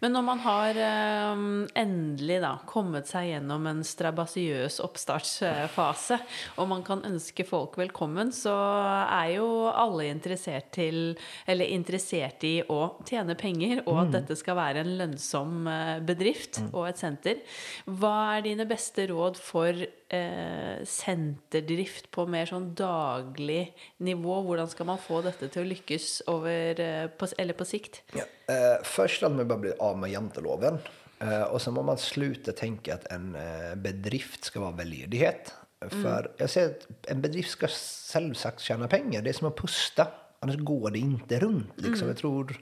Men når man har eh, endelig da kommet seg gjennom en strabasiøs oppstartsfase, og man kan ønske folk velkommen, så er jo alle interessert, til, eller interessert i å tjene penger, og at dette skal være en lønnsom eh, bedrift og et senter. Hva er dine beste råd for eh, senterdrift på mer sånn daglig nivå? Hvordan skal man få dette til å lykkes over, eh, på, eller på sikt? Ja. Eh, först att man bara bli av med janteloven. Eh, och sen må man sluta tänka att en eh, bedrift ska vara välgörenhet. För jag säger att en bedrift ska självsagt tjäna pengar. Det är som att pusta. Annars går det inte runt. Liksom. Jag tror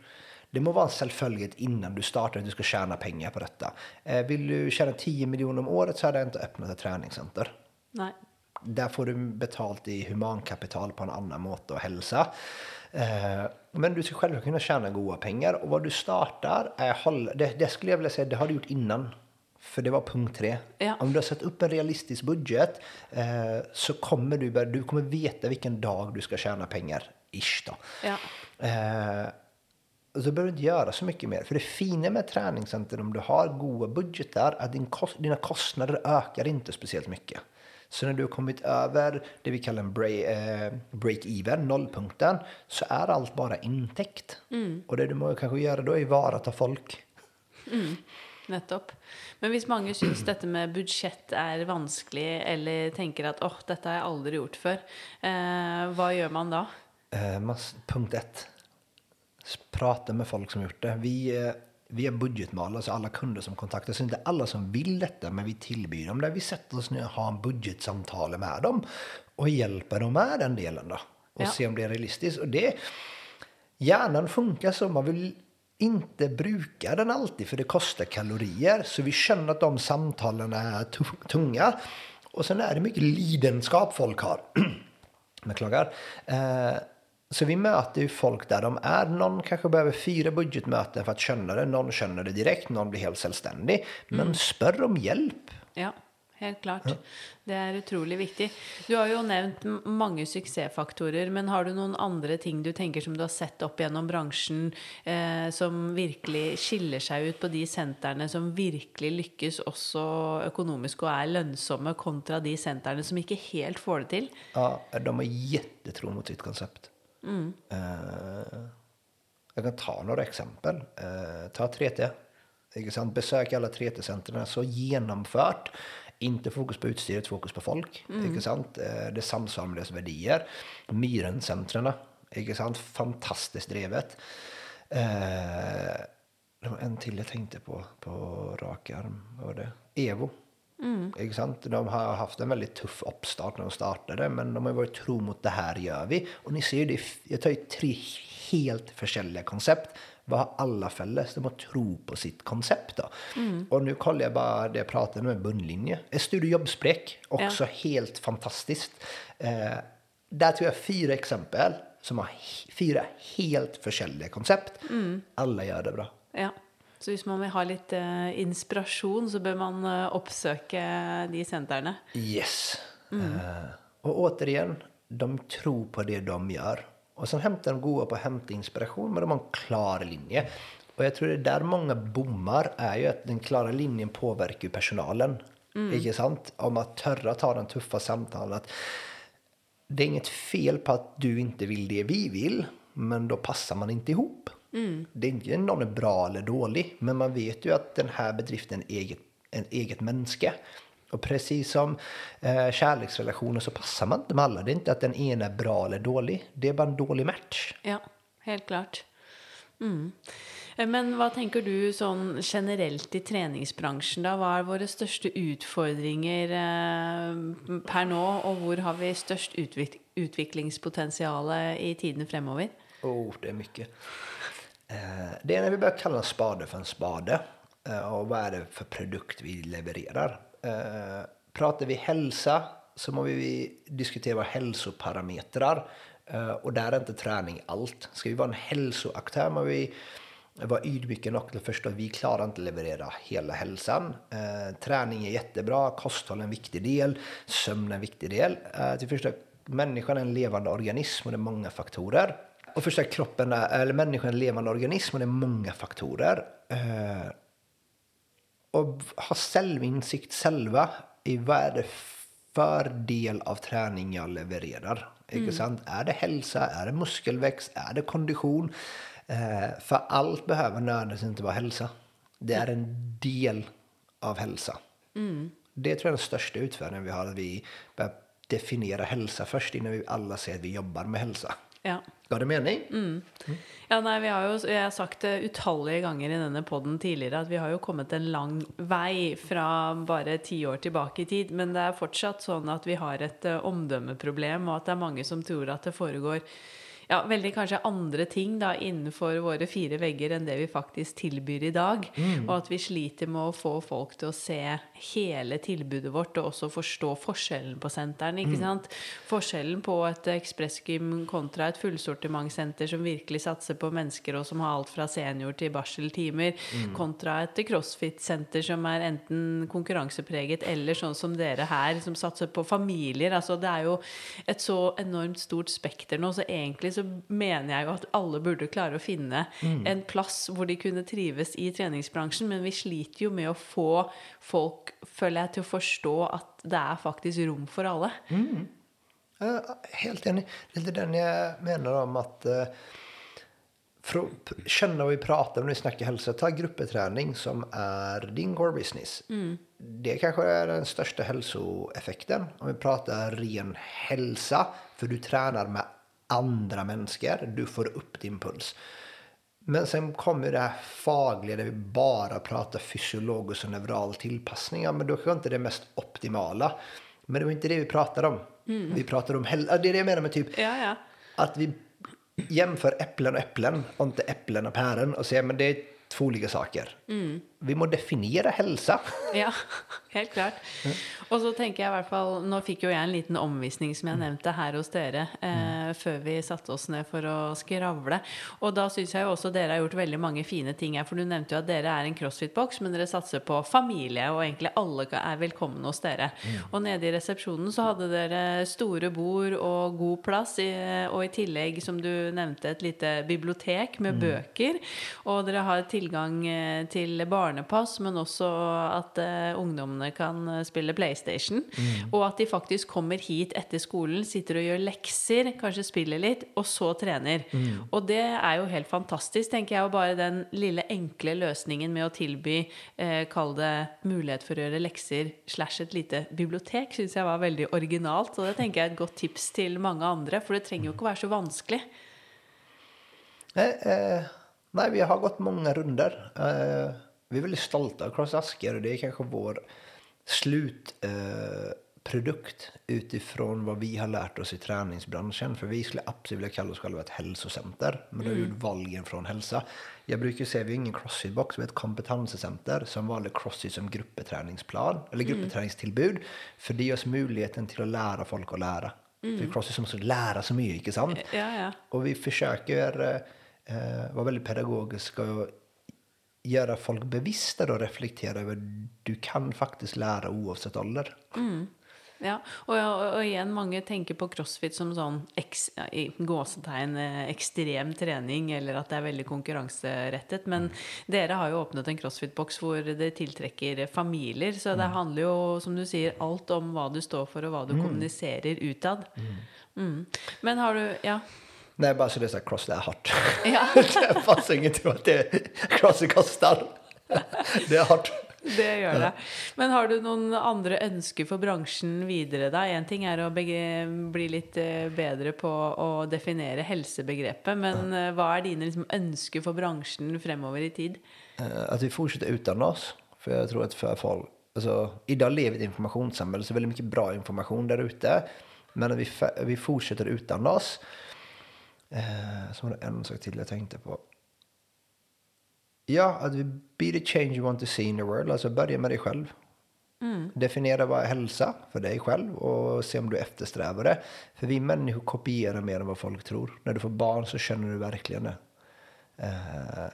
det må vara en självföljlighet innan du startar att du ska tjäna pengar på detta. Eh, vill du tjäna 10 miljoner om året så hade jag inte öppnat ett träningscenter. Nei. Där får du betalt i humankapital på en annan måte och hälsa. Eh, men du ska själv kunna tjäna goda pengar och vad du startar är håll, det, det skulle jag vilja säga, det har du gjort innan. För det var punkt tre. Ja. Om du har satt upp en realistisk budget eh, så kommer du, du kommer veta vilken dag du ska tjäna pengar. Ish då. Ja. Eh, och så behöver du inte göra så mycket mer. För det fina med träningscenter om du har goda budgetar är att din kost, dina kostnader ökar inte speciellt mycket. Så när du har kommit över det vi kallar en break, eh, break-even, nollpunkten, så är allt bara intäkt. Och det du må kanske göra då är varata folk. Nettopp. Men hvis mange syns dette med budsjett er vanskelig, eller tenker at åh, dette har jeg aldri gjort før, eh, hva gjør man da? Eh, punkt ett. Prata med folk som gjort det. Vi, vi är budgetmal, alltså alla kunder som kontaktar. Är inte alla som vill detta, men vi tillbyr dem det. Vi sätter oss ner och har en budgetsamtal med dem och hjälper dem med den delen då. Och Ja. se om det är realistiskt. Och det, hjärnan funkar så. Man vill inte bruka den alltid för det kostar kalorier. Så vi känner att de samtalen är tu- tunga. Och sen är det mycket lidenskap folk har. Beklagar. Eh, så vi möter ju folk där de är. Någon kanske behöver fyra budgetmöten för att känna det. Någon känner det direkt. Någon blir helt självständig. Men spör om hjälp. Ja, helt klart. Det er utrolig viktig. Du har jo nevnt m- mange suksessfaktorer, men har du noen andre ting du tenker som du har sett opp gjennom bransjen, eh, som virkelig skiller seg ut på de sentrene som virkelig lykkes også økonomisk og er lønnsomme, kontra de sentrene som ikke helt får det til? Ja, de har jättetro mot sitt koncept. Eh, jag kan ta några exempel. Eh, ta 3T. Ikke sant? Besök alla 3T-centren. Så genomfört. Inte fokus på utstyret, fokus på folk. Ikke sant? Eh, det samsvarar med deras värderingar. Myren-centren. Fantastiskt drevet. Det var en till jag tänkte på på rak arm. Vad var det? Evo. Ikke sant? De har haft en väldigt tuff uppstart när de startade, men de har varit tro mot det här gör vi. Och ni ser ju, det, jag tar ju tre helt försäljliga koncept. Vad har alla fälles? De har tro på sitt koncept då. Och nu kollar jag bara det jag pratade med bundlinje. Ett Studio Jobbsprek, också helt fantastiskt. Eh, där tog jag fyra exempel som har fyra helt försäljliga koncept. Alla gör det bra. Ja. Så hvis man vil ha litt eh, inspirasjon, så bør man eh, oppsøke de sentrene. Yes. Eh, och återigen, de tror på det de gör. Och sen hämtar de goda på att hämta inspiration, men de har en klar linje. Och jag tror det är där många bommar är ju att den klara linjen påverkar personalen. Inte sant? Om att törra ta den tuffa samtalen. Att det är inget fel på att du inte vill det vi vill, men då passar man inte ihop. Det är inte någon är bra eller dålig, men man vet ju att den här bedriften är eget, en eget mänske. Och precis som eh, kärleksrelationer så passar man inte med alla. Det är inte att den ena är bra eller dålig, det är bara en dålig match. Ja, helt klart. Mm. Eh, Men hva tenker du sånn generelt i treningsbransjen, da? Hva er våre største utfordringer eh, per nå, og hvor har vi størst utvik utviklingspotensial i tiden fremover? Oh, det är mycket. Eh, det är när vi börjar kalla en spade för en spade. Eh, och vad är det för produkt vi levererar? Eh, pratar vi hälsa så må vi diskutera våra hälsoparametrar. Och där är inte träning allt. Ska vi vara en hälsoaktör må vi vara ydmyka nog till att förstå att vi klarar inte att leverera hela hälsan. Träning är jättebra, kosthåll är en viktig del, sömn är en viktig del. Eh, till förstå människan är en levande organism och det är många faktorer. Och förstå att kroppen är, eller människan är en levande organism och det är många faktorer. Eh, och ha självinsikt själva i vad är det för del av träning jag levererar. Inte sant? Är det hälsa? Är det muskelväxt? Är det kondition? Eh, för allt behöver nödvändigtvis inte vara hälsa. Det är en del av hälsa. Det tror jag är den största utmaningen vi har. Att vi börjar definiera hälsa först innan vi alla säger att vi jobbar med hälsa. Ja. Ga det mening? Mm. Ja, nei, vi har jo, Jeg har sagt det utallige ganger i denne podden tidligere at vi har jo kommet en lang vei fra bare ti år tilbake i tid. Men det er fortsatt sånn at vi har et eh, omdømmeproblem, og at det er mange som tror at det foregår ja, veldig kanskje andre ting da innenfor våre fire vegger enn det vi faktisk tilbyr i dag. Og at vi sliter med å få folk til å se hele tilbudet vårt og også forstå forskjellen på sentrene. ikke sant? Forskjellen på et ekspressgym kontra et fullsortimentsenter som virkelig satser på mennesker og som har alt fra senior til barseltimer, kontra et crossfit-senter som er enten konkurransepreget eller sånn som dere her, som satser på familier. Altså, det er jo et så enormt stort spekter nå, så egentlig så mener jeg jo at alle burde klare å finne en plass hvor de kunne trives i treningsbransjen, men vi sliter jo med å få folk, føler jeg, til å forstå at det er faktisk rom for alle. Ja, helt enig. Det lite den jag menar om att eh, känna vad vi pratar om när vi snackar hälsa. Ta gruppeträning som är din core business. Det kanske är den största hälsoeffekten. Om vi pratar ren hälsa. För du tränar med andra människor. Du får upp din puls. Men sen kommer det här fagliga där vi bara pratar fysiologisk och neural tillpassning. Ja, men då kanske inte det mest optimala. Men det var inte det vi pratade om. Vi pratar om hälsa. Det är det jag menar med typ Ja, ja. att vi jämför äpplen och äpplen och inte äpplen och päron och säger men det är två olika saker. Vi må definiera hälsa. Ja, helt klart. Og så tenker jeg i hvert fall Nå fikk jo jeg en liten omvisning, som jeg nevnte, her hos dere eh, før vi satte oss ned for å skravle. Og da syns jeg jo også dere har gjort veldig mange fine ting. For du nevnte jo at dere er en crossfit-boks, men dere satser på familie, og egentlig alle er velkomne hos dere. Og nede i resepsjonen så hadde dere store bord og god plass, i, og i tillegg, som du nevnte, et lite bibliotek med bøker. Og dere har tilgang eh, til barnepass, men også at eh, ungdommene kan eh, spille PlayStation. Og at de faktisk kommer hit etter skolen, sitter og gjør lekser, kanskje spiller litt, og så trener. Og det er jo helt fantastisk, tenker jeg. Og bare den lille enkle løsningen med å tilby, eh, kall det mulighet for å gjøre lekser slash et lite bibliotek, syns jeg var veldig originalt. Og det tenker jeg er et godt tips til mange andre, for det trenger jo ikke å være så vanskelig. Nej, eh, nej, vi har gått många runder. Eh, vi är väldigt stolta över Cross Asker och det är kanske vår slutprodukt eh, utifrån vad vi har lärt oss i träningsbranschen. För vi skulle absolut vilja kalla oss själva ett hälsocenter. Men då har vi gjort valgen från hälsa. Jag brukar säga att vi är ingen crossfit-box, vi är ett kompetenscenter som valde crossfit som gruppeträningsplan eller gruppeträningstillbud. För det ger oss möjligheten till att lära folk att lära. För crossfit som måste lära så mycket, inte sant? Ja, ja. Och vi försöker eh, vara väldigt pedagogiska och göra folk bevissta och reflektera över du kan faktiskt lära oavsett ålder. Ja, og, og, og igjen, mange tenker på crossfit som ja, i gåsetegn eh, ekstrem trening, eller at det er veldig konkurranserettet. Men dere har jo åpnet en crossfit-boks hvor det tiltrekker familier. Så det handler jo, som du sier, alt om hva du står for, og hva du kommuniserer utad. Mm. Men har du Ja. Nej, bara så det är så här, cross det är hårt. ja. det fanns inget om att det cross kostar. det är hårt. Det gjør det. Men har du noen andre ønsker for bransjen videre, da? Én ting å bege- bli litt eh, bedre på å definere helsebegrepet, men eh, hva er dine liksom, ønsker for bransjen fremover i tid? Eh, Att vi fortsätter utan oss. För jag tror att för folk, alltså, idag lever vi ett informationssamhälle så väldigt mycket bra information där ute. Men att vi, vi fortsätter utan oss. Eh, så var det en sak till jag tänkte på. Ja, att vi be the change you want to see in the world. Alltså börja med dig själv. Definiera vad hälsa för dig själv och se om du eftersträvar det. För vi människor kopierar mer än vad folk tror. När du får barn så känner du verkligen det. Eh,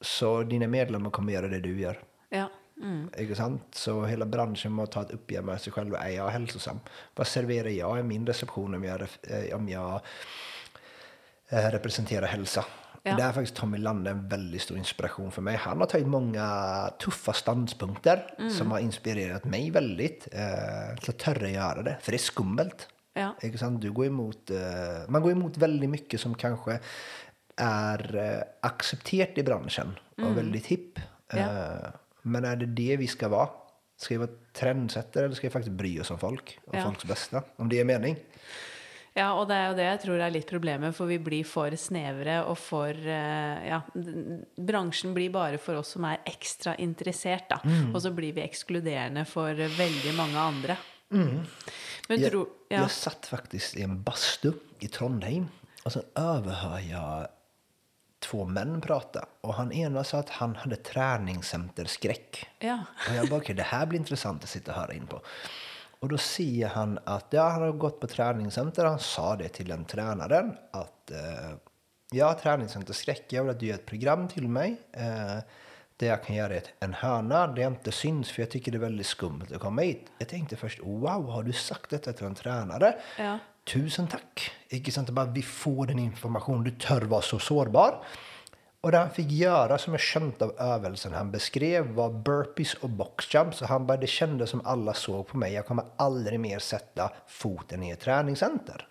så dina medlemmar kommer göra det du gör. Ja. Mm. Ikke sant? Så hela branschen må ta ett uppgör med sig själv. Är jag hälsosam? Vad serverar jag i min reception om jag, eh, om jag eh, representerar hälsa? Ja. Där är faktiskt Tommy Lande en väldigt stor inspiration för mig. Han har tagit många tuffa standpunkter som har inspirerat mig väldigt. Eh, till att törra göra det, för det är skummelt. Ja. Du går emot, eh, man går emot väldigt mycket som kanske är eh, accepterat i branschen och väldigt hipp. Ja. Eh, men är det det vi ska vara? Ska vi vara trendsättare eller ska vi faktiskt bry oss om folk? Ja. folks bästa? Om det är mening? Ja, og det er jo det jeg tror er litt problemet, for vi blir for snevre og for eh, Ja, bransjen blir bare for oss som er ekstra interessert, da. Mm. Og så blir vi ekskluderende for veldig mange andre. Men Jag, tro... Ja. jag satt faktiskt i en bastu i Trondheim och sen överhör jag två män prata och han ena sa att han hade träningscenterskräck. ja. Och jag bara, okej, det här blir intressant att sitta och höra in på. Och då ser han att ja, han har gått på träningscenter. Han sa det till den tränaren att eh, jag har träningscenterskräck. Jag vill att du gör ett program till mig. Eh, där jag kan göra ett, en hörna där jag inte syns för jag tycker det är väldigt skumt att komma hit. Jag tänkte först, wow, har du sagt detta till en tränare? Ja. Tusen tack! Inte sant? Bara vi får den information, du tör vara så sårbar. Och det han fick göra som jag känt av övelsen han beskrev var burpees och boxjumps. Så han bara, det kändes som alla såg på mig. Jag kommer aldrig mer sätta foten i ett träningscenter.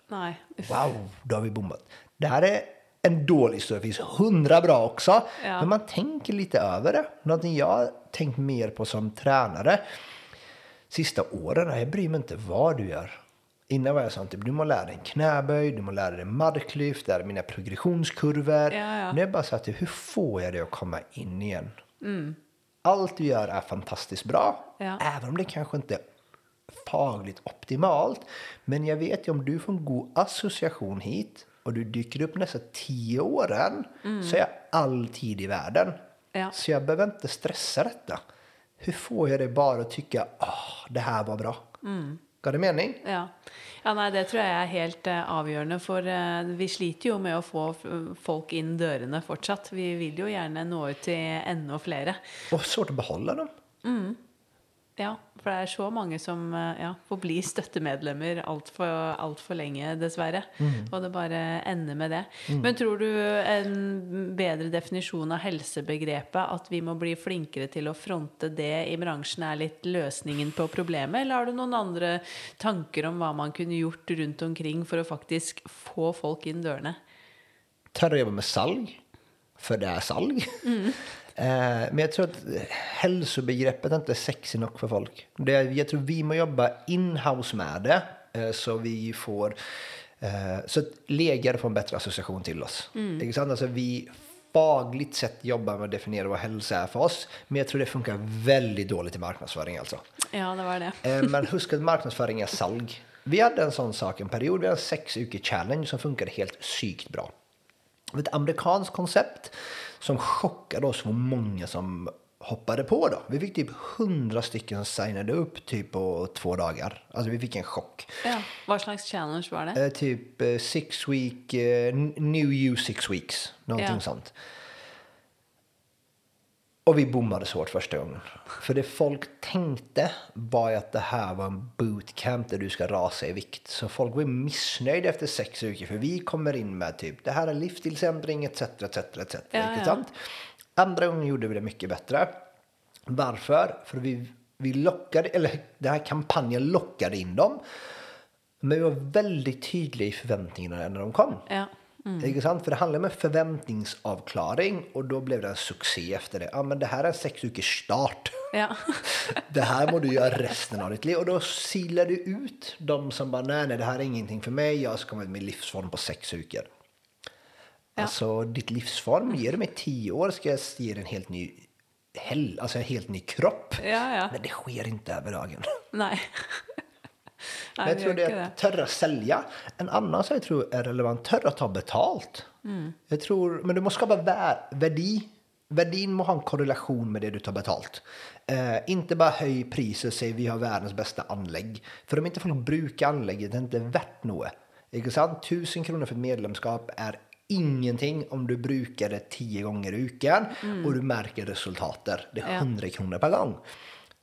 Uff. Wow, då har vi bommat. Det här är en dålig historia. Det finns hundra bra också. Ja. Men man tänker lite över det. Någonting jag har tänkt mer på som tränare sista åren. Jag bryr mig inte vad du gör. Innan var jag sånt, typ, du må lära dig en knäböj, du må lära dig marklyft, det här är mina progressionskurvor. Ja, ja. Nu är jag bara så att hur får jag det att komma in igen? Mm. Allt du gör är fantastiskt bra, Ja. även om det kanske inte är fagligt optimalt. Men jag vet ju om du får en god association hit och du dyker upp nästa tio åren så är jag all tid i världen. Mm. Ja. Så jag behöver inte stressa detta. Hur får jag det bara att tycka ah, det här var bra? Mm. Gav det mening? Ja. ja, nei, det tror jeg er helt eh, avgjørende, for eh, vi sliter jo med å få folk inn dørene fortsatt. Vi vil jo gjerne nå ut til enda flere. Och svårt att behålla dem. Ja, for det er så mange som eh, ja, får bli støttemedlemmer altfor alt for lenge, dessverre. Og det bare ender med det. Men tror du en bedre definisjon av helsebegrepet, at vi må bli flinkere til å fronte det i bransjen, er litt løsningen på problemet? Eller har du noen andre tanker om hva man kunne gjort rundt omkring for å faktisk få folk inn dørene? Törra jobba med salg, för det är salg. Eh, men jag tror att hälsobegreppet inte är sexy nog för folk. Det, jag tror vi må jobba in-house med det, eh, så vi får eh, så att läkare får en bättre association till oss. Inte sant? Alltså vi fagligt sett jobbar med att definiera vad hälsa är för oss, men jag tror det funkar väldigt dåligt i marknadsföring alltså. Ja, det var det. Eh, Men husk att marknadsföring är salg. Vi hade en sån sak en period, vi hade en sex uker challenge som funkade helt sykt bra. Ett amerikanskt koncept som chockade oss för många som hoppade på då. Vi fick typ hundra stycken som signade upp typ på två dagar. Alltså vi fick en chock. Ja. Hva slags challenge var det? Eh, typ eh, six week, eh, new you six weeks. Någonting Ja. sånt. Och vi bommade svårt första gången. För det folk tänkte var ju att det här var en bootcamp där du ska rasa i vikt. Så folk var missnöjda efter sex veckor för vi kommer in med typ det här är livsstilsändring etc. etc, etc Ja, ja. sant? Andra gången gjorde vi det mycket bättre. Varför? För vi, vi lockade, eller den här kampanjen lockade in dem. Men vi var väldigt tydliga i förväntningarna när de kom. Ja. Inte sant? För det handlar om en förväntningsavklaring och då blev det en succé efter det. Ja, men det här är en sex veckors start. Ja. Det här må du göra resten av ditt liv. Och då silar du ut de som bara, nej, nej, det här är ingenting för mig. Jag ska komma ut med livsform på sex veckor. Ja. Alltså, ditt livsform, ger du mig tio år ska jag ge dig en helt ny, hel, alltså en helt ny kropp. Ja, ja. Men det sker inte över dagen. Nei. Men jag tror det är att törra sälja. En annan som jag tror är relevant, törra ta betalt. Mm. Jag tror, men du måste skapa vär, värdi. Värdin må ha en korrelation med det du tar betalt. Eh, inte bara höj priset och säg vi har världens bästa anlägg. För om inte folk brukar anlägget, det är inte värt något. Inte sant? Tusen kronor för ett medlemskap är ingenting om du brukar det tio gånger i veckan och du märker resultater. Det är Ja. 100 kronor per gång.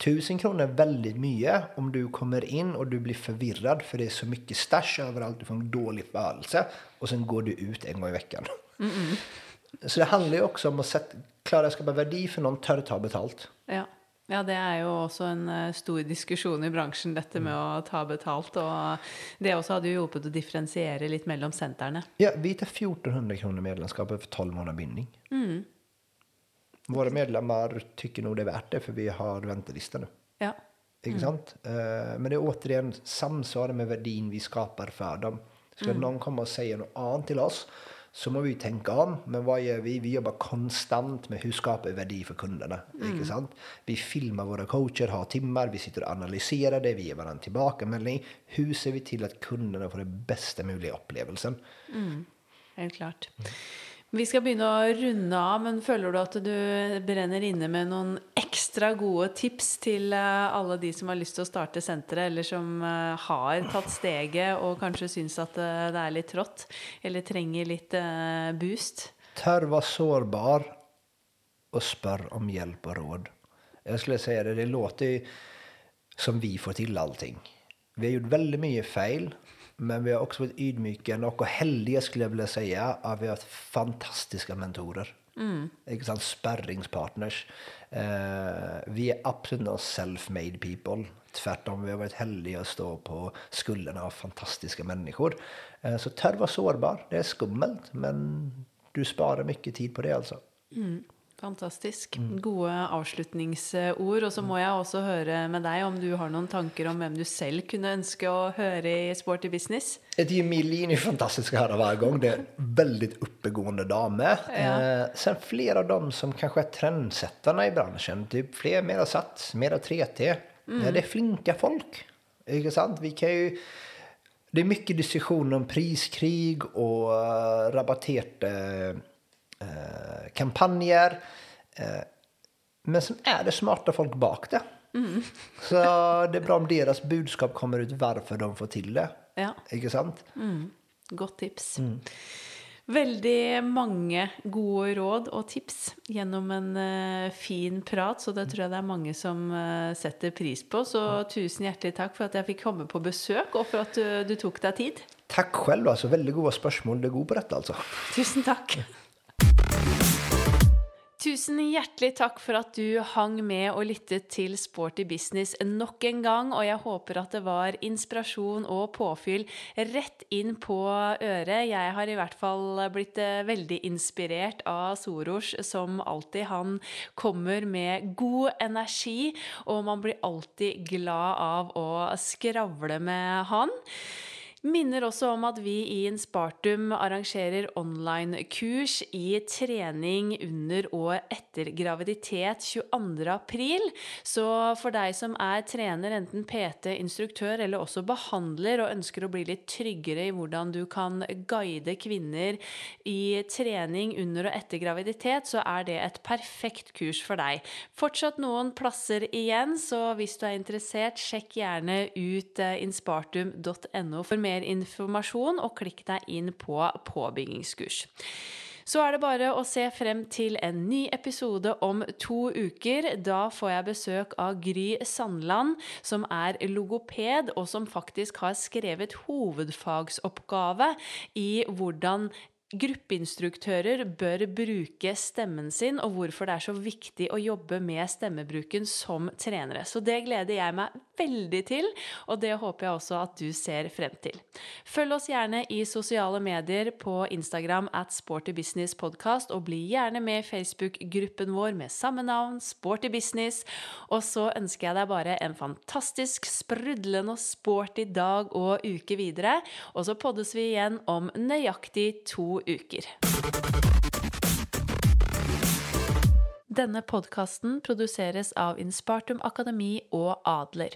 1000 kronor är väldigt mycket om du kommer in och du blir förvirrad för det är så mycket stash överallt, du får en dålig födelse och sen går du ut en gång i veckan. Så det handlar ju också om att sätta, klara att skapa värde för någon, tør ta betalt. Ja. ja, det er jo også en eh, stor diskusjon i bransjen, dette med å ta betalt. Og det også hadde jo hjulpet å differensiere litt mellom sentrene. Ja, vi tar 1400 kronor medlemskapet för 12 månader bindning. Våra medlemmar tycker nog det är värt det för vi har väntelista nu. Ja. Ikke sant? Eh, Men det är återigen samsvaret med värdin vi skapar för dem. Ska någon komma och säga något annat till oss så må vi tänka om. Men vad gör vi? Vi jobbar konstant med hur skapar vi värde för kunderna. Ikke sant? Vi filmar våra coacher, har timmar, vi sitter och analyserar det, vi ger varandra tillbakemelding. Hur ser vi till att kunderna får den bästa möjliga upplevelsen? Helt klart. Vi ska börja runda runde av, men känner du att du bränner inne med någon extra goda tips till eh, alla de som har lust att starta centret eller som eh, har tagit steget och kanske syns att eh, det är lite trått, eller tränger lite boost? Tör vara sårbar och spör om hjälp och råd. Jag skulle säga det, det låter som vi får till allting. Vi har gjort väldigt mycket fel, men vi har också varit ydmyka och heldiga skulle jag vilja säga. Att vi har haft fantastiska mentorer. Mm. Sant? Sparringspartners. Eh, vi är absolut inte self-made people. Tvärtom, vi har varit heldiga att stå på skulderna av fantastiska människor. Eh, så tør vara sårbar. Det är skummelt, men du sparar mycket tid på det alltså. Fantastisk. Gode avslutningsord. Og så må jeg også høre med deg om du har noen tanker om hvem du selv kunne ønske å høre i Sporty Business? Ett Emilien är fantastiskt att höra varje gång. Det är väldigt uppegående dame. Ja. Eh, sen flera av dem som kanske är trendsättarna i branschen. Typ fler, mera Sats, mera 3T. Eh, det är flinka folk. Inte sant? Vi kan ju... Det är mycket diskussioner om priskrig och uh, rabatterade eh, kampanjer. Eh, men sen är det smarta folk bak det. Så det är bra om deras budskap kommer ut varför de får till det. Ja. Ikke sant? Godt tips. Veldig mange gode råd og tips gjennom en eh, fin prat, så det tror jeg det er mange som eh, setter pris på. Så tusen hjertelig takk for at jeg fikk komme på besøk, og for at du, du tok deg tid. Tack själv alltså. Väldigt goda spörsmål. Du är god på detta alltså. Tusen takk. Tusen hjertelig takk for at du hang med og lyttet til Sporty Business nok en gang. Og jeg håper at det var inspirasjon og påfyll rett inn på øret. Jeg har i hvert fall blitt eh, veldig inspirert av Soros som alltid. Han kommer med god energi, og man blir alltid glad av å skravle med han. Minner også om at vi i Inspartum arrangerer online-kurs i trening under og etter graviditet 22. april. Så for deg som er trener, enten PT, instruktør eller også behandler, og ønsker å bli litt tryggere i hvordan du kan guide kvinner i trening under og etter graviditet, så er det et perfekt kurs for deg. Fortsatt noen plasser igjen, så hvis du er interessert, sjekk gjerne ut eh, inspartum.no for mer mer informasjon, og klikk deg inn på påbyggingskurs. Så er det bare å se frem til en ny episode om to uker. Da får jeg besøk av Gry Sandland, som er logoped, og som faktisk har skrevet hovedfagsoppgave i hvordan Gruppeinstruktører bør bruke stemmen sin, og hvorfor det er så viktig å jobbe med stemmebruken som trenere. Så det gleder jeg meg veldig til, og det håper jeg også at du ser frem til. Følg oss gjerne i sosiale medier på Instagram at sportybusinesspodkast, og bli gjerne med i Facebook-gruppen vår med samme navn, Sporty Business. Og så ønsker jeg deg bare en fantastisk sprudlende og sporty dag og uke videre, og så poddes vi igjen om nøyaktig to uker. Denne podkasten produseres av Inspartum Akademi og Adler.